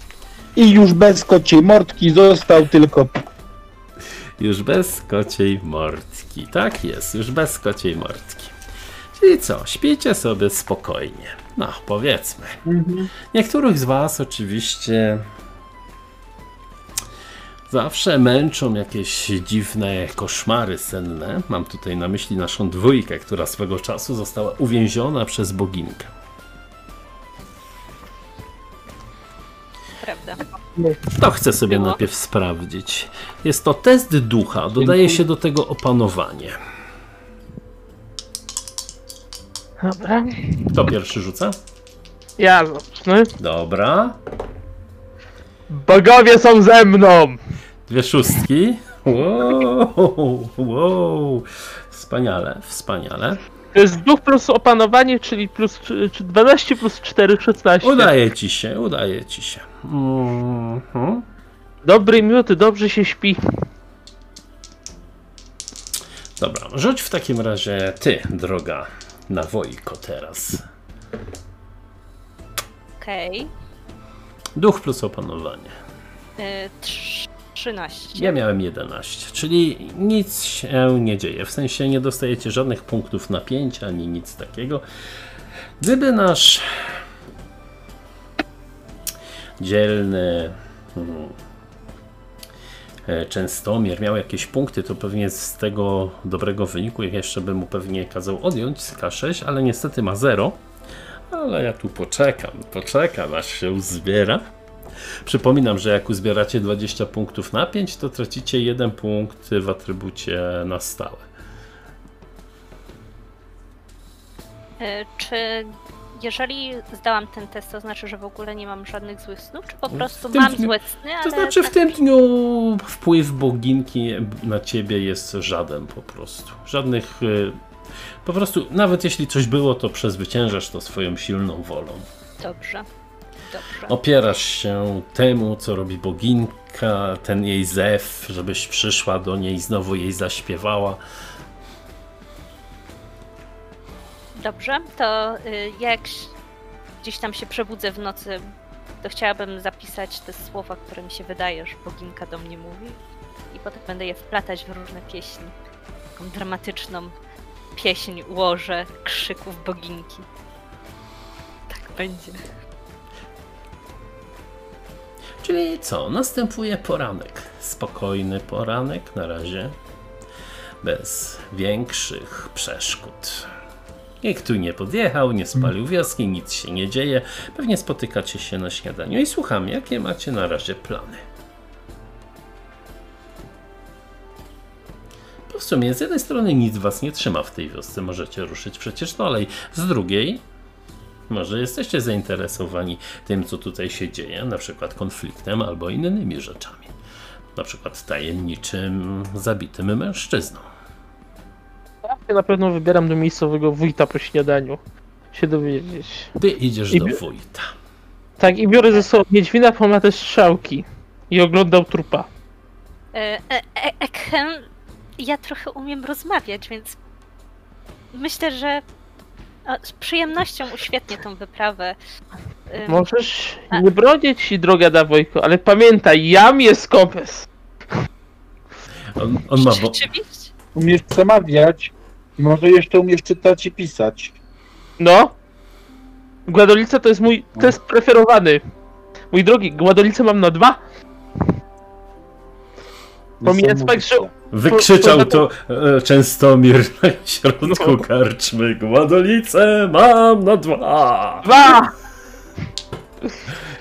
I już bez kociej mordki został tylko Już bez kociej mordki. Tak jest, już bez kociej mordki. Czyli co, śpijcie sobie spokojnie. No, powiedzmy. Niektórych z Was oczywiście zawsze męczą jakieś dziwne koszmary senne. Mam tutaj na myśli naszą dwójkę, która swego czasu została uwięziona przez boginkę. Prawda. To chcę sobie najpierw sprawdzić. Jest to test ducha, dodaje się do tego opanowanie. Dobra. Kto pierwszy rzuca? Ja zacznę. Dobra. Bogowie są ze mną! Dwie szóstki. Wow, wow. Wspaniale, wspaniale. To jest duch plus opanowanie, czyli plus czy- czy 12 plus 4, 16. Udaje ci się, udaje ci się. Mhm. Dobry miód, dobrze się śpi. Dobra, rzuć w takim razie ty, droga nawojko teraz. Okej. Duch plus opanowanie. Y, trz- 13. Ja miałem 11, czyli nic się nie dzieje. W sensie nie dostajecie żadnych punktów napięcia ani nic takiego. Gdyby nasz dzielny hmm, e, Częstomier miał jakieś punkty, to pewnie z tego dobrego wyniku jeszcze bym mu pewnie kazał odjąć z K6, ale niestety ma 0. Ale ja tu poczekam, poczekam aż się uzbiera. Przypominam, że jak uzbieracie 20 punktów na 5, to tracicie 1 punkt w atrybucie na stałe. Y, Czy jeżeli zdałam ten test, to znaczy, że w ogóle nie mam żadnych złych snów? Czy po prostu mam dniu- złe sny, ale... To znaczy w tak- tym dniu wpływ boginki na ciebie jest żaden po prostu. Żadnych. y, Po prostu, nawet jeśli coś było, to przezwyciężasz to swoją silną wolą. Dobrze. Dobrze. Opierasz się temu, co robi boginka, ten jej zew, żebyś przyszła do niej i znowu jej zaśpiewała. Dobrze, to y, jak gdzieś tam się przebudzę w nocy, to chciałabym zapisać te słowa, które mi się wydaje, że boginka do mnie mówi. I potem będę je wplatać w różne pieśni. Taką dramatyczną pieśń ułożę krzyków boginki. Tak będzie. Czyli co? Następuje poranek. Spokojny poranek na razie. Bez większych przeszkód. Nikt tu nie podjechał, nie spalił wioski, nic się nie dzieje. Pewnie spotykacie się na śniadaniu i słucham, jakie macie na razie plany. Bo w sumie z jednej strony nic was nie trzyma w tej wiosce, możecie ruszyć przecież dalej. Z drugiej, może jesteście zainteresowani tym, co tutaj się dzieje, na przykład konfliktem albo innymi rzeczami. Na przykład tajemniczym, zabitym mężczyzną. Ja na pewno wybieram do miejscowego wójta po śniadaniu. Się dowiedzieć. Ty idziesz I do wójta. Tak, i biorę ze sobą Niedźwina, bo ma też strzałki. I oglądał trupa. E, e, e, Ekhem, ja trochę umiem rozmawiać, więc myślę, że z przyjemnością uświetnię tą wyprawę. Możesz A- nie bronić ci, droga Dawojko, ale pamiętaj, jam jest kompes. On, on ma. Bo... Rzeczywiście. Umiesz przemawiać może jeszcze umiesz czytać i pisać. No. Gładolica to jest mój test preferowany. Mój drogi, Gładolice mam na dwa. Pomijając fakt, że Wykrzyczał to e, Częstomir na środku karczmy. Gładolice mam na dwa! Dwa!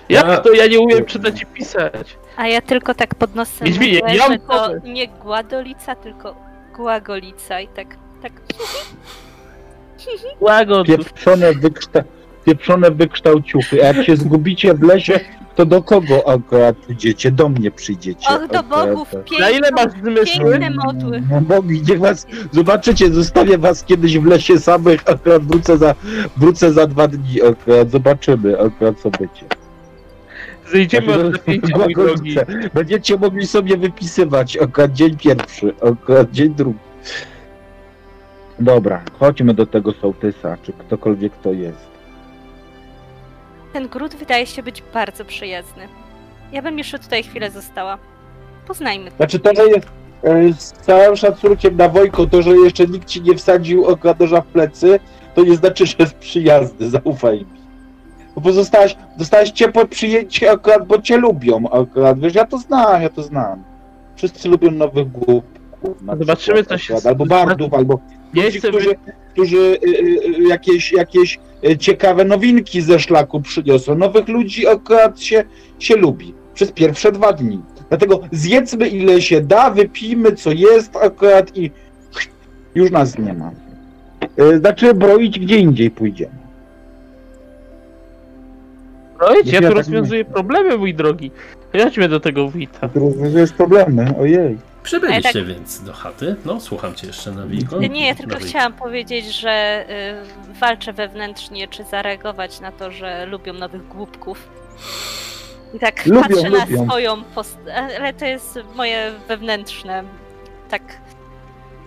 Ja- Jak to ja nie umiem czytać i pisać? A ja tylko tak pod nosem Wiedźminie, ja że mam to nie Gładolica, tylko Głagolica i tak, tak Łagodów. Pieprzone, wykszta... pieprzone wykształciuchy. A jak się zgubicie w lesie, to do kogo akurat pójdziecie? Do mnie przyjdziecie. Och, do bogów, Na ile masz piękne, zmysły? piękne modły. No bogi, niech was, zobaczycie, zostawię was kiedyś w lesie samych, akurat wrócę za, wrócę za dwa dni, akurat zobaczymy, akurat co będzie. Zejdziemy od napięcia, mój drogi. Będziecie mogli sobie wypisywać, akurat dzień pierwszy, akurat dzień drugi. Dobra, chodźmy do tego sołtysa, czy ktokolwiek to jest. Ten gród wydaje się być bardzo przyjazny. Ja bym jeszcze tutaj chwilę została. Poznajmy. Znaczy to, że jest e, z całym szacunkiem na Wojko, to, że jeszcze nikt ci nie wsadził oka noża w plecy, to nie znaczy, że jest przyjazny, (laughs) zaufaj mi. Bo zostałaś, dostałeś ciepłe przyjęcie akurat, bo cię lubią akurat, wiesz, ja to znam, ja to znam. Wszyscy lubią nowych głupków. Na Zobaczymy, co się Albo bardów, albo Nie ludzi, którzy, którzy y, y, jakieś, jakieś y, ciekawe nowinki ze szlaku przyniosą. Nowych ludzi akurat się, się lubi przez pierwsze dwa dni. Dlatego zjedzmy ile się da, wypijmy co jest akurat i już nas nie ma. Y, Znaczy broić gdzie indziej pójdziemy. Ja Ja tu tak rozwiązuję problemy, mój drogi. Chodźmy do tego wójta. Tu rozwiązujesz problemy, ojej. Przybyliście Ale więc do chaty. No, słucham cię jeszcze na Wiko. Nie, ja tylko chciałam powiedzieć, że y, walczę wewnętrznie, czy zareagować na to, że lubią nowych głupków. I tak Lubią, patrzę lubią. na swoją post... Ale to jest moje wewnętrzne. Tak.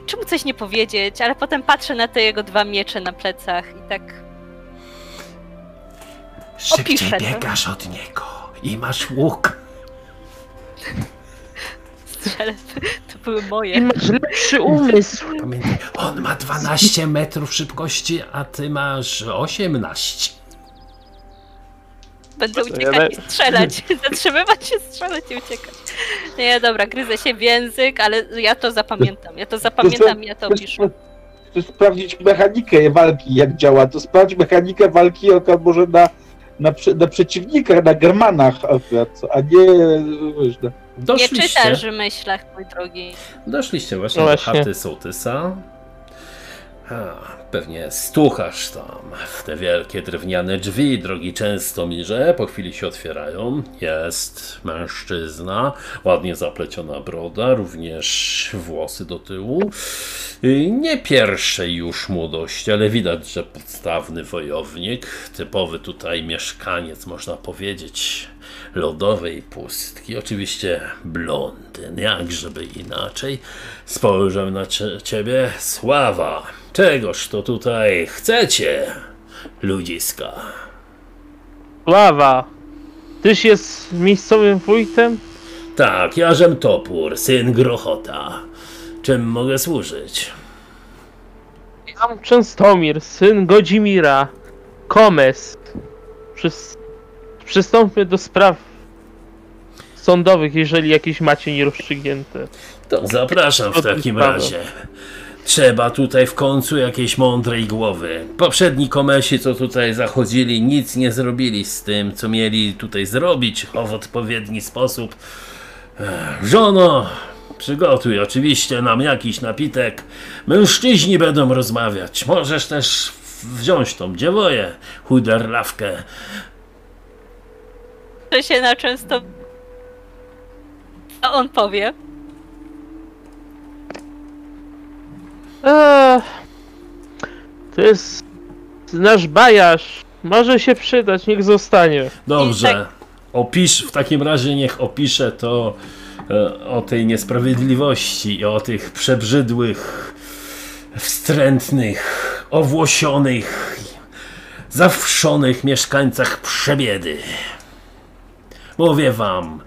Czemu coś nie powiedzieć, ale potem patrzę na te jego dwa miecze na plecach i tak. Szybciej Opiszę to. biegasz od niego i masz łuk. Strzelę. To były I moje. masz lepszy umysł. Pamiętaj, on ma 12 metrów szybkości, a ty masz 18. Będę uciekać i strzelać. (laughs) Zatrzymywać się, strzelać i uciekać. Nie, dobra, gryzę się w język, ale ja to zapamiętam. Ja to zapamiętam i ja to opiszę. To sprawdzić mechanikę walki, jak działa. To sprawdź mechanikę walki akurat może na, na, na przeciwnikach, na Germanach akurat, a nie wiesz, na, Nie Doszliście, czytasz w myślach, mój drogi. doszliście właśnie, No do właśnie. chaty sołtysa. A, pewnie stuchasz tam w te wielkie drewniane drzwi, drogi Częstomirze. Po chwili się otwierają. Jest mężczyzna, ładnie zapleciona broda, również włosy do tyłu. Nie pierwszej już młodości, ale widać, że podstawny wojownik, typowy tutaj mieszkaniec, można powiedzieć, lodowej pustki. Oczywiście blondyn, jakżeby inaczej. Spojrzę na cie- ciebie, sława. Czegoż to tutaj chcecie, ludziska? Sława. Tyś jest miejscowym wójtem? Tak, Jarzem Topór, syn Grochota. Czym mogę służyć? Jam Częstomir, syn Godzimira. Komes. Przys... Przystąpmy do spraw sądowych, jeżeli jakieś macie nierozstrzygnięte. To zapraszam w takim razie. Trzeba tutaj w końcu jakiejś mądrej głowy. Poprzedni komesi, co tutaj zachodzili, nic nie zrobili z tym, co mieli tutaj zrobić w odpowiedni sposób. Żono, przygotuj oczywiście nam jakiś napitek. Mężczyźni będą rozmawiać. Możesz też wziąć tą dziewoję, chuderlawkę. To się na często. A on powie. Eee, to jest nasz bajarz. Może się przydać, niech zostanie. Dobrze. Tak- Opisz, w takim razie niech opiszę to e, o tej niesprawiedliwości i o tych przebrzydłych, wstrętnych, owłosionych, zawszonych mieszkańcach przebiedy. Mówię wam,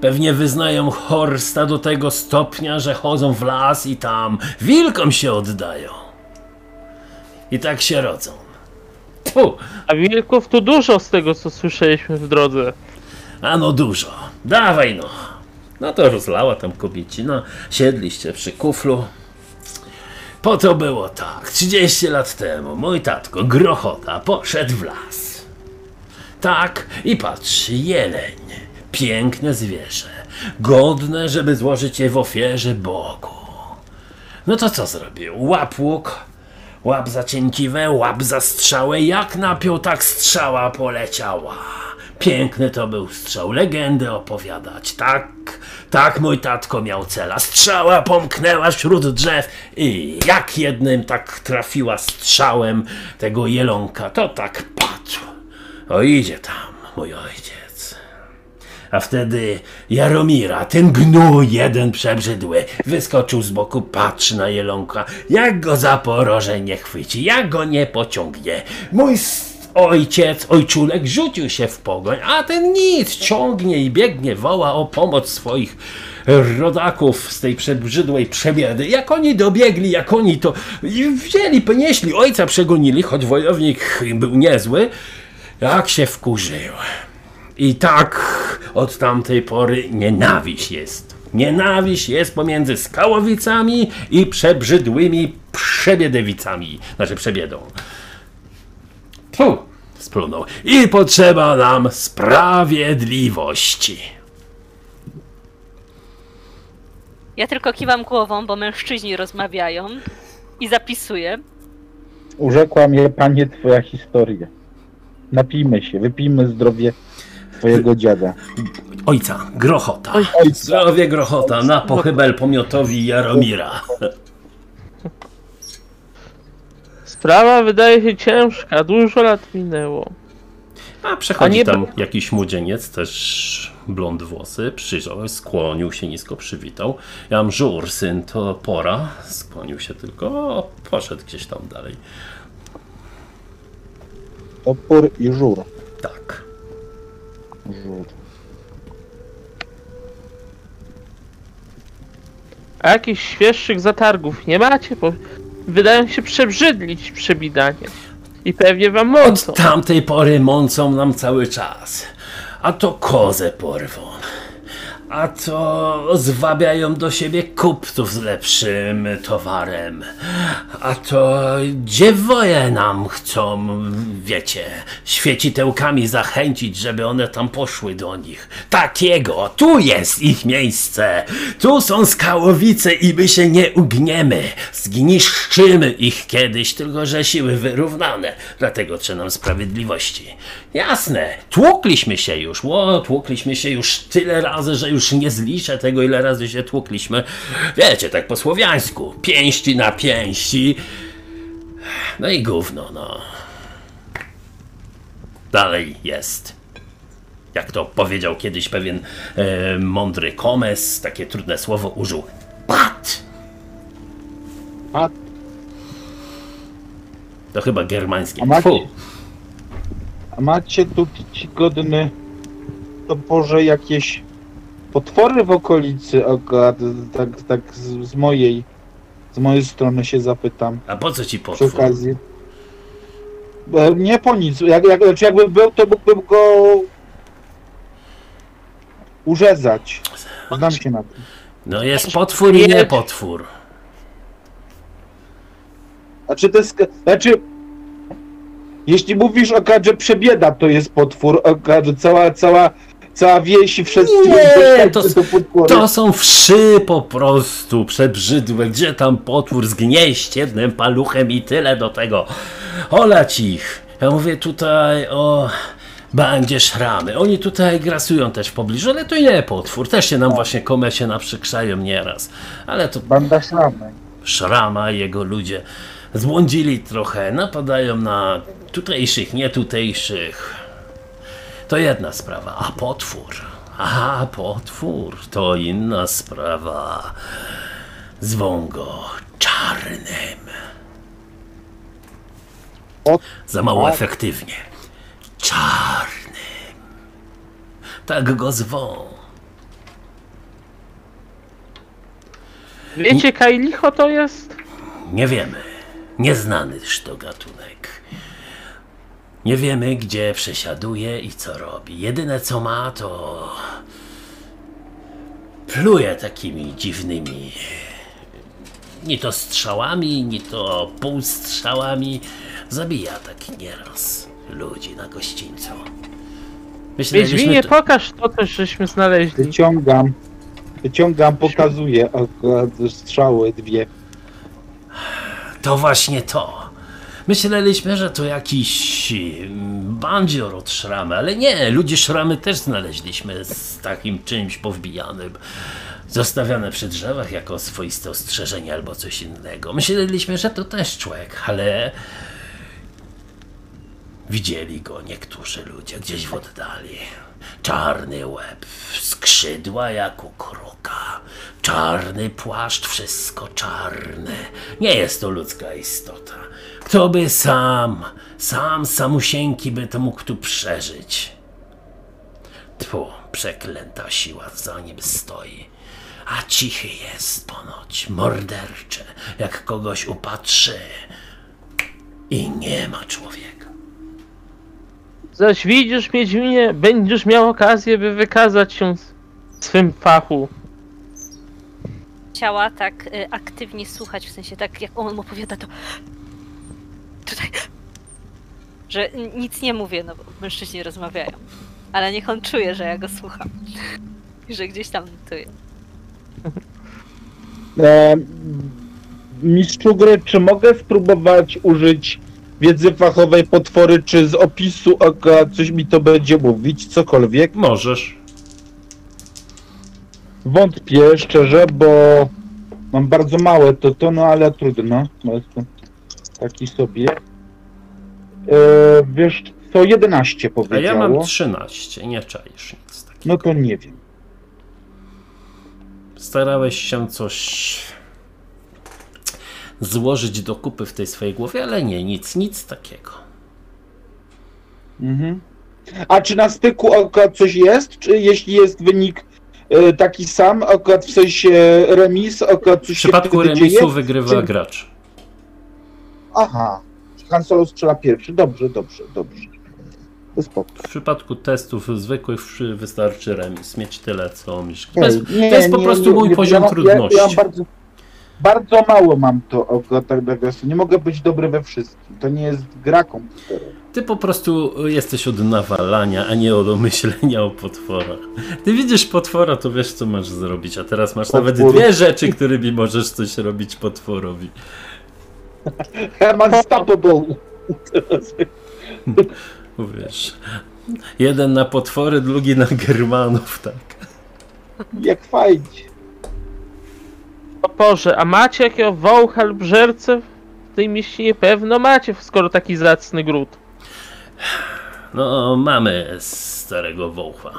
pewnie wyznają Horsta do tego stopnia, że chodzą w las i tam wilkom się oddają. I tak się rodzą. A wilków tu dużo z tego, co słyszeliśmy w drodze. Ano dużo. Dawaj no. No to rozlała tam kobiecina. Siedliście przy kuflu. Po to było tak. 30 lat temu mój tatko Grochota poszedł w las. Tak i patrzy, jeleń. Piękne zwierzę. Godne, żeby złożyć je w ofierze Bogu. No to co zrobił? Łap łuk, Łap za cięciwe, łap za strzałę, jak napiął, tak strzała poleciała. Piękny to był strzał, legendę opowiadać. Tak, tak mój tatko miał cela. Strzała pomknęła wśród drzew i jak jednym tak trafiła strzałem tego jelonka, to tak patrz. O idzie tam mój ojciec. A wtedy Jaromira, ten gnój jeden przebrzydły, wyskoczył z boku, patrzy na jelonka, jak go za poroże nie chwyci, jak go nie pociągnie. Mój ojciec, ojczulek rzucił się w pogoń, a ten nic, ciągnie i biegnie, woła o pomoc swoich rodaków z tej przebrzydłej przebiedy. Jak oni dobiegli, jak oni to wzięli, ponieśli, ojca przegonili, choć wojownik był niezły, jak się wkurzył. I tak od tamtej pory nienawiść jest. Nienawiść jest pomiędzy skałowicami i przebrzydłymi przebiedewicami. Znaczy przebiedą. Tu splunął. I potrzeba nam sprawiedliwości. Ja tylko kiwam głową, bo mężczyźni rozmawiają i zapisuję. Urzekła mnie, panie, twoja historia. Napijmy się, wypijmy zdrowie twojego dziada. Ojca, grochota. Ojca. Zdrowie grochota na pochybel pomiotowi Jaromira. Sprawa wydaje się ciężka, dużo lat minęło. A przechodzi A nie tam jakiś młodzieniec, też blond włosy, przyjrzał, skłonił się nisko, przywitał. Ja mam żur, syn, to pora. Skłonił się tylko, o, poszedł gdzieś tam dalej. Opór i żur. Tak. Żur. A jakichś świeższych zatargów nie macie? Bo wydają się przebrzydlić przebidanie. I pewnie wam mącą. Od tamtej pory mącą nam cały czas. A to kozę porwą. A to zwabiają do siebie kupców z lepszym towarem. A to dziewoje nam chcą, wiecie, świecitełkami zachęcić, żeby one tam poszły do nich. Takiego, tu jest ich miejsce. Tu są skałowice i my się nie ugniemy. Zgniszczymy ich kiedyś, tylko że siły wyrównane. Dlatego trzeba nam sprawiedliwości. Jasne, tłukliśmy się już, ło, tłukliśmy się już tyle razy, że już nie zliczę tego, ile razy się tłukliśmy. Wiecie, tak po słowiańsku, pięści na pięści. No i gówno, no. Dalej jest. Jak to powiedział kiedyś pewien e, mądry komes, takie trudne słowo użył. Pat! A To chyba germańskie. A macie-. A macie tu czcigodny to Boże jakieś potwory w okolicy, tak, tak z, z mojej z mojej strony się zapytam A po co ci przy potwór? okazji. E, Nie po nic, jak, jak, znaczy jakby był, to mógłbym go urzezać. Znam się na tym. No jest potwór i nie potwór. Znaczy to jest, znaczy jeśli mówisz o że przebieda to jest potwór, o że cała, cała, cała wieś i wszyscy Nie, to-. To są wszy po prostu przebrzydłe. Gdzie tam potwór zgnieść jednym paluchem i tyle do tego. Olać ich. Ja mówię tutaj o bandzie szramy. Oni tutaj grasują też w pobliżu, ale to nie potwór. Też się nam właśnie komesie naprzykrzają nieraz. Ale to Banda szramy. Szrama i jego ludzie zbłądzili trochę, napadają na tutejszych, nie tutejszych. To jedna sprawa, a potwór. A potwór to inna sprawa. Zwą go czarnym. Za mało tak. efektywnie. Czarnym. Tak go zwą. Wiecie, Kajlicho to jest? Nie wiemy. Nieznanyż to gatunek. Nie wiemy, gdzie przesiaduje i co robi. Jedyne co ma, to. pluje takimi dziwnymi. Ni to strzałami, ni to półstrzałami. Zabija tak nieraz ludzi na gościńcu. Myślę, Wiedźminie, tu- pokaż to, co żeśmy znaleźli. Wyciągam, wyciągam, pokazuję akurat strzały dwie. To właśnie to. Myśleliśmy, że to jakiś mm, bandzior od szramy, ale nie, ludzie szramy też znaleźliśmy z takim czymś powbijanym. Zostawiane przy drzewach jako swoiste ostrzeżenie albo coś innego. Myśleliśmy, że to też człowiek, ale widzieli go niektórzy ludzie gdzieś w oddali. Czarny łeb, skrzydła jak u kruka, czarny płaszcz, wszystko czarne. Nie jest to ludzka istota. Kto by sam, sam samusieńki by to mógł tu przeżyć? Tfu, przeklęta siła za nim stoi. A cichy jest ponoć, morderczy, jak kogoś upatrzy i nie ma człowieka. Zaś widzisz, Wiedźminie, będziesz miał okazję, by wykazać się w swym fachu. Chciała tak y, aktywnie słuchać, w sensie tak jak on opowiada, to tutaj, że nic nie mówię, no bo mężczyźni rozmawiają. Ale niech on czuje, że ja go słucham. I że gdzieś tam notuje. (laughs) E, mistrzu gry, czy mogę spróbować użyć wiedzy fachowej potwory, czy z opisu oka coś mi to będzie mówić, cokolwiek? Możesz. Wątpię szczerze, bo mam bardzo małe to, to no ale trudno. No, taki sobie. E, wiesz co, 11 A powiedziało. ja mam 13, nie czaisz nic takiego. No to nie wiem. Starałeś się coś złożyć do kupy w tej swojej głowie, ale nie, nic, nic takiego. Mhm. A czy na styku akurat coś jest? Czy jeśli jest wynik e, taki sam, akurat w sensie remis, akurat W coś przypadku się wtedy remisu dzieje? wygrywa Czy- gracz. Aha. Han Solo strzela pierwszy. Dobrze, dobrze, dobrze. W przypadku testów zwykłych wystarczy remis, mieć tyle co misz. To jest, to jest po prostu mój poziom ja, trudności. Ja, ja bardzo, bardzo mało mam to głosu. Nie mogę być dobry we wszystkim. To nie jest gra komputerowa. Ty po prostu jesteś od nawalania, a nie od myślenia o potworach. Ty widzisz potwora, to wiesz co masz zrobić, a teraz masz nawet Potwór. dwie rzeczy, którymi możesz coś robić potworowi. I'm unstoppable. Wiesz, jeden na potwory, drugi na Germanów, tak. Jak fajnie. O Boże, a macie jakiego wołcha lub żerce w tej mieścinie? Pewno macie, skoro taki zacny gród. No, mamy starego wołcha.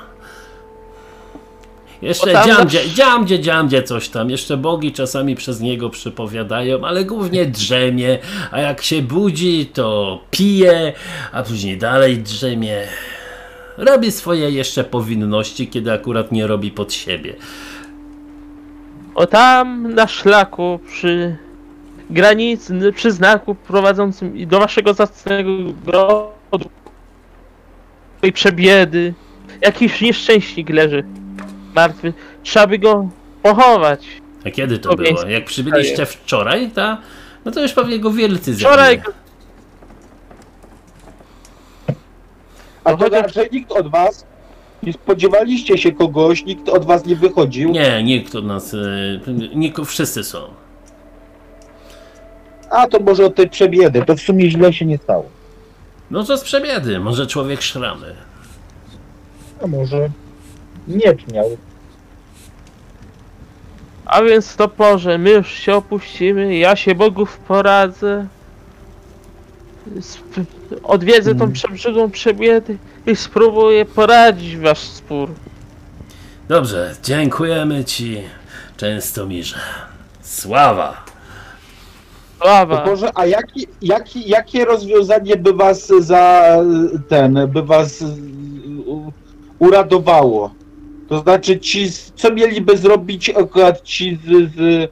Jeszcze tam dziamdzie, zawsze- dziamdzie, dziamdzie coś tam. Jeszcze bogi czasami przez niego przypowiadają, ale głównie drzemie, a jak się budzi, to pije, a później dalej drzemie. Robi swoje jeszcze powinności, kiedy akurat nie robi pod siebie. O tam na szlaku przy granicy, przy znaku prowadzącym do waszego zacnego grodu tej przebiedy jakiś nieszczęśnik leży martwy. Trzeba by go pochować. A kiedy to Ogień było? Jak przybyliście wczoraj, ta? No to już pewnie go wielcy Wczoraj. A No to chociaż- znaczy nikt od was nie spodziewaliście się kogoś, nikt od was nie wychodził. Nie, nikt od nas, y, nikt, wszyscy są. A to może od tej przebiedy. To w sumie źle się nie stało. No to z przebiedy, może człowiek szramy. A może nie miał. A więc to porze, my już się opuścimy, ja się bogów poradzę. Sp- odwiedzę tą Mm. przebrzydłą przebiedę i spróbuję poradzić wasz spór. Dobrze, dziękujemy ci, Częstomirze. Sława! Sława! Boże, a jaki, jaki, jakie rozwiązanie by was za ten, by was uradowało? To znaczy ci, co mieliby zrobić akurat ci z, z,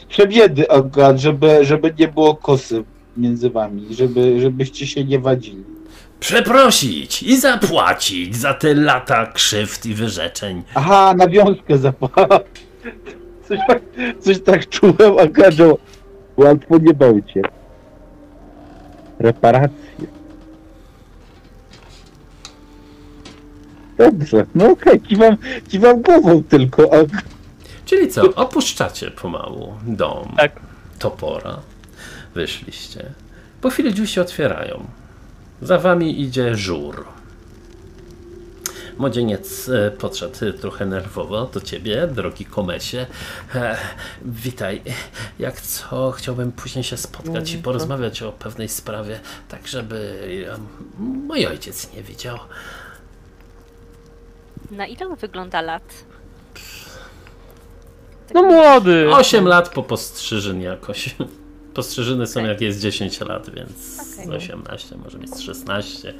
z przebiedy akurat, żeby, żeby nie było kosy między wami, żeby, żebyście się nie wadzili. Przeprosić i zapłacić za te lata krzywd i wyrzeczeń. Aha, nawiązkę zapała. (laughs) Coś tak, coś tak czułem, a każą łatwo nie bałcie. Reparacje. Dobrze, no okej, kiwam, kiwam głową tylko, a Czyli co, opuszczacie pomału dom Tak. topora. wyszliście. Po chwili drzwi się otwierają. Za wami idzie żur. Młodzieniec e, podszedł trochę nerwowo do ciebie, drogi komesie. E, witaj. Jak co, chciałbym później się spotkać i porozmawiać o pewnej sprawie, tak żeby e, mój ojciec nie widział. Na ile on wygląda lat? No młody! 8 lat po postrzyżyn jakoś. (laughs) Postrzyżyny są Okej. jak jest 10 lat, więc Okej. 18, może mieć 16.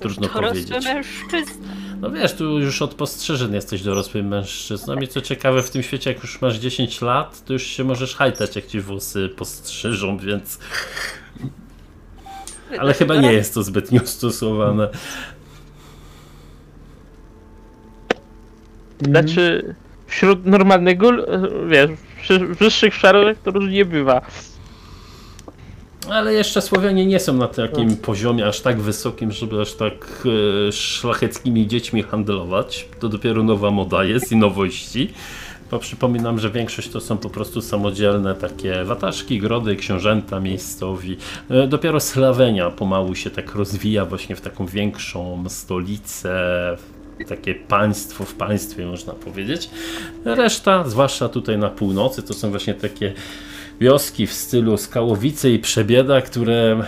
Trudno Dorosły powiedzieć. mężczyzna. No wiesz, tu już od postrzyżyn jesteś dorosłym mężczyzną i co ciekawe w tym świecie, jak już masz 10 lat, to już się możesz hajtać, jak ci włosy postrzyżą, więc... Ale chyba nie jest to zbytnio stosowane. Znaczy, wśród normalnego, wiesz, wyższych szarach to różnie bywa. Ale jeszcze Słowianie nie są na takim poziomie aż tak wysokim, żeby aż tak e, szlacheckimi dziećmi handlować. To dopiero nowa moda jest i nowości. Bo przypominam, że większość to są po prostu samodzielne takie wataszki, grody, książęta miejscowi. E, Dopiero Slawenia pomału się tak rozwija właśnie w taką większą stolicę, takie państwo w państwie można powiedzieć. Reszta, zwłaszcza tutaj na północy, to są właśnie takie wioski w stylu Skałowice i Przebieda, które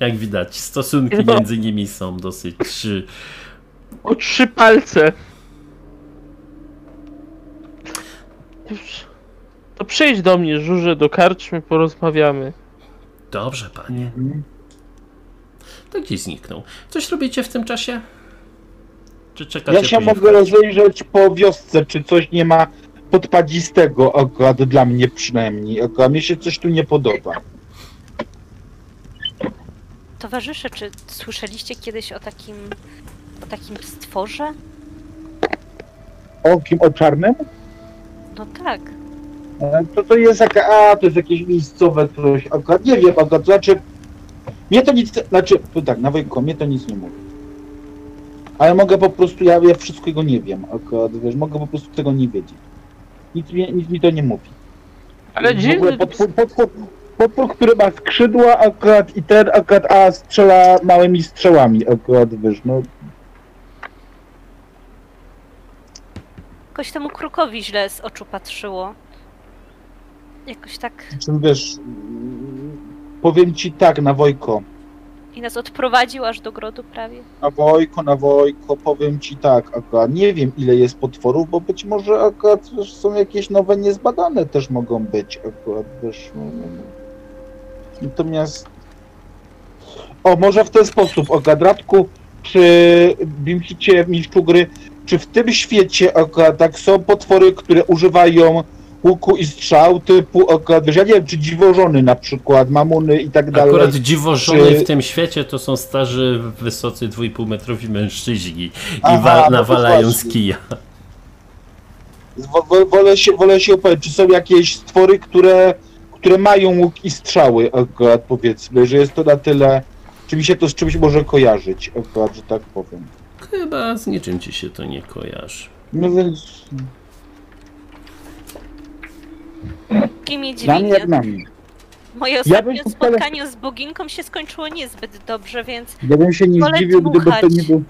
jak widać stosunki No. między nimi są dosyć O trzy palce. To przyjdź do mnie, żurze, do karczmy, porozmawiamy. Dobrze, panie. To gdzieś zniknął. Coś robicie w tym czasie? Czy Ja się mogę rozejrzeć po wiosce, czy coś nie ma podpadzistego, akurat dla mnie przynajmniej. Akurat mnie się coś tu nie podoba. Towarzysze, czy słyszeliście kiedyś o takim, o takim stworze? O kim? O czarnym? No tak. E, To to jest jaka, a to jest jakieś miejscowe coś, akurat nie wiem, akurat, to znaczy, mnie to nic, znaczy, to tak, na Wojko, mnie to nic nie mówi. Ale mogę po prostu, ja, ja wszystkiego nie wiem, akurat, wiesz, mogę po prostu tego nie wiedzieć. Nic, mi- nic mi to nie mówi. Ale W ogóle dziwny, potwór, potwór, potwór, który ma skrzydła akurat i ten akurat, a strzela małymi strzałami akurat, wiesz, no, Jakoś temu krukowi źle z oczu patrzyło. Jakoś tak. czym wiesz, mm, powiem ci tak, na Wojko, I nas odprowadził aż do grodu prawie. Na Wojko, na Wojko, powiem ci tak, akurat nie wiem ile jest potworów, bo być może są jakieś nowe niezbadane też mogą być akurat, wiesz. no, no, no. Natomiast o, może w ten sposób, o Gadratku, czy Bimcicie, mistrzu gry, czy w tym świecie akurat tak są potwory, które używają łuku i strzał typu akurat, wiesz, ja nie wiem, czy dziwożony na przykład, mamuny i tak dalej. Akurat dziwożony Czy- w tym świecie to są starzy, wysocy 2,5 metrowi mężczyźni i Aha, wa- no nawalają z kija. Wo- wo- Wolę się, wolę się upewnić, czy są jakieś stwory, które, które mają łuk i strzały, akurat powiedzmy, że jest to na tyle, czy mi się to z czymś może kojarzyć, akurat, że tak powiem. Chyba z niczym ci się to nie kojarzy. No więc Jak na mnie. Moje Ja ostatnie spotkanie z boginką się skończyło niezbyt dobrze, więc Ja bym się nie Wolę zdziwił, gdyby to dmuchać. nie był,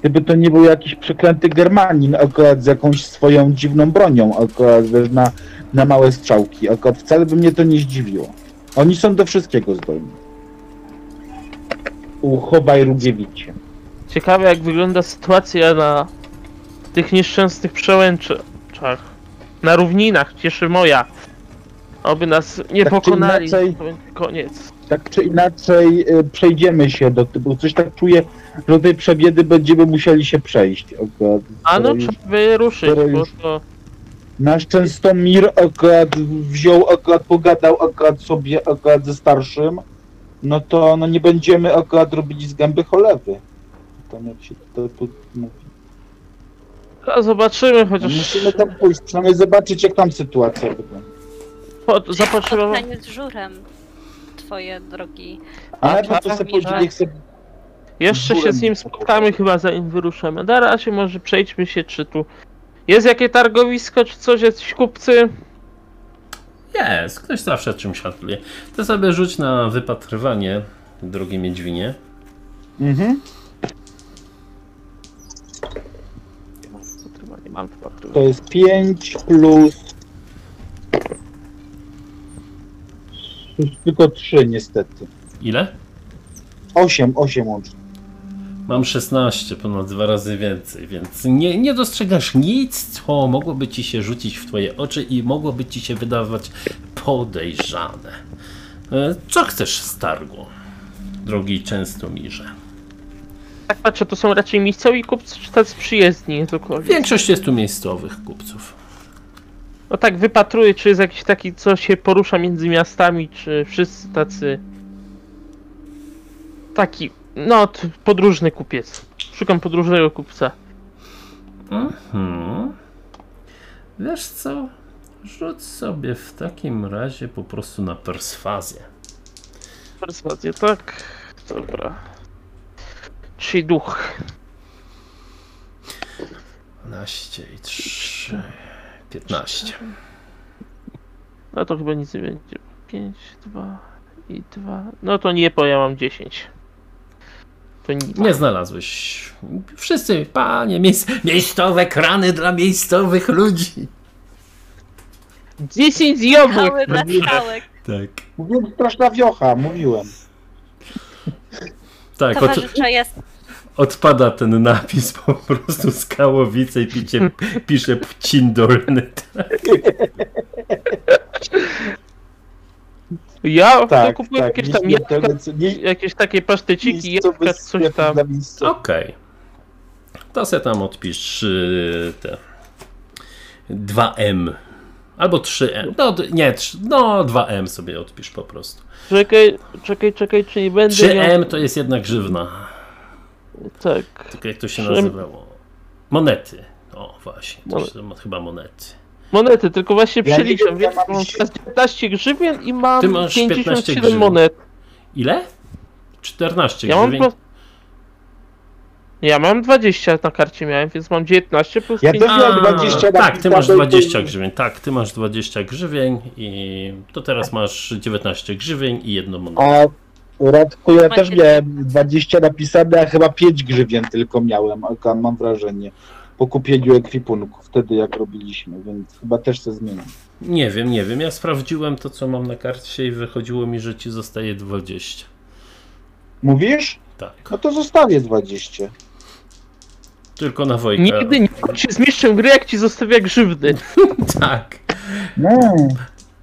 gdyby to nie był jakiś przeklęty Germanin, akurat z jakąś swoją dziwną bronią, akurat, wiesz, na, na małe strzałki, akurat wcale by mnie to nie zdziwiło. Oni są do wszystkiego zdolni. Uchowaj Rugiewicie. ciekawe jak wygląda sytuacja na tych nieszczęsnych przełęczach. Na równinach, cieszy moja. Oby nas nie Tak czy pokonali. inaczej- To będzie koniec. tak czy inaczej y, przejdziemy się do typu. Coś tak czuję, że do tej przebiedy będziemy musieli się przejść. Akurat, A no już trzeba wyruszyć, skoro bo już- to... Nasz Częstomir akurat wziął, akurat pogadał akurat sobie akurat ze starszym, no to no nie będziemy akurat robić z gęby cholewy. Tam jak się to tu mówi. A zobaczymy, chociaż musimy tam pójść, przynajmniej zobaczyć jak tam sytuacja wygląda. po, zapotrzebować. spotkanie z żurem. Twoje drogi. Ale tak, to co sobie tak. niech sobie Jeszcze się z nim spotkamy chyba zanim wyruszymy. Na razie może przejdźmy się, czy tu jest jakie targowisko, czy coś, jacyś kupcy. Jest, ktoś zawsze czymś handluje. To sobie rzuć na wypatrywanie, drogi Miedźwinie. Mhm. Mam wypatrywanie. To jest 5 plus. Tylko 3 niestety. Ile? 8, 8 łącznie. Mam 16, ponad dwa razy więcej, więc nie, nie dostrzegasz nic, co mogłoby ci się rzucić w twoje oczy i mogłoby ci się wydawać podejrzane. E, Co chcesz z targu, drogi Częstomirze? Tak patrzę, to są raczej miejscowi kupcy, czy tacy przyjezdni. Większość jest tu miejscowych kupców. No tak, wypatruję, czy jest jakiś taki, co się porusza między miastami, czy wszyscy tacy... Taki, no, podróżny kupiec. Szukam podróżnego kupca. Mhm. Wiesz co? Rzuć sobie w takim razie po prostu na perswazję. Perswazję, tak? Dobra. Czyli duch. 12 i 3, 15. No to chyba nic nie będzie. 5, 2 i 2. No to nie, bo ja mam 10. To nic. Nie znalazłeś. Wszyscy, panie, miejsc, miejscowe krany dla miejscowych ludzi. 10 jabłek! Cały na skałek. Tak. Mówiłem, straszna wiocha, mówiłem. Tak, Towarzysza jest odpada ten napis po prostu skałowice i picie, pisze pcin dolny. Ja Tak, kupuję tak. jakieś tam jabłka, nie- jakieś takie miejscowy jabłka, coś tam. Okej. To se tam odpisz y, te 2M. Albo 3M. No nie, trz- no 2M sobie odpisz po prostu. Czekaj, czekaj, czekaj, czy nie będę 3M to jest jednak grzywna. Tak. Tylko jak to się 3M. nazywało? Monety. O, właśnie. To Monet- są chyba monety. Monety, tylko właśnie Ja nie przeliczam, wiem, więc ja mam mam się- teraz 19 grzywien i mam Ty masz 15 57 grzywien. monet. Ile? 14 Ja mam, grzywień. po... ja mam 20 na karcie miałem, więc mam 19 plus Ja 5. też miałem 20 Tak, ty masz napisane, to- 20 grzywień. Tak, ty masz 20 grzywień i to teraz masz 19 grzywień i jedną monetę. Radku, ja też miałem 20 napisane, a chyba 5 grzywien tylko miałem, mam wrażenie. Po kupieniu ekwipunku, wtedy jak robiliśmy, więc chyba też się zmieni. Nie wiem, nie wiem. Ja sprawdziłem to, co mam na karcie i wychodziło mi, że ci zostaje 20. Mówisz? Tak. No to zostawię 20. Tylko na Wojka. Nigdy nie się zmieszczę gry, jak ci zostawia grzywny. (laughs) Tak. No.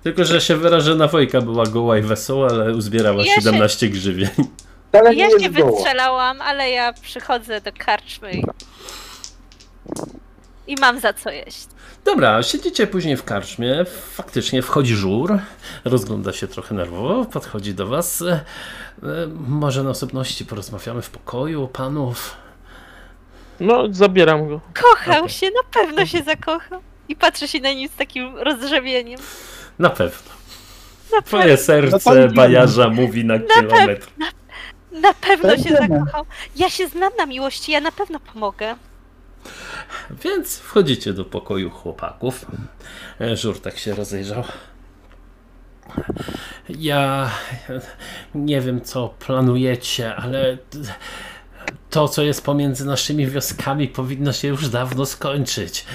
Tylko, że się wyrażę na Wojka była goła i wesoła, ale uzbierała Ja się- 17 grzywień. Ale nie Ja się wystrzelałam, ale ja przychodzę do karczmy i... i mam za co jeść. Dobra, siedzicie później w karczmie, faktycznie wchodzi żur, rozgląda się trochę nerwowo, podchodzi do was. E, może na osobności porozmawiamy w pokoju panów. No, zabieram go. Kochał Okej. się, na pewno się zakochał. I patrzę się na nim z takim rozrzewieniem. Na pewno. Na, Twoje pewno, No serce idziemy. bajarza mówi na kilometr. na pewno się zakochał. Ja się znam na miłości, ja na pewno pomogę. Więc wchodzicie do pokoju chłopaków. E, Żur tak się rozejrzał. Ja nie wiem, co planujecie, ale to, co jest pomiędzy naszymi wioskami, powinno się już dawno skończyć.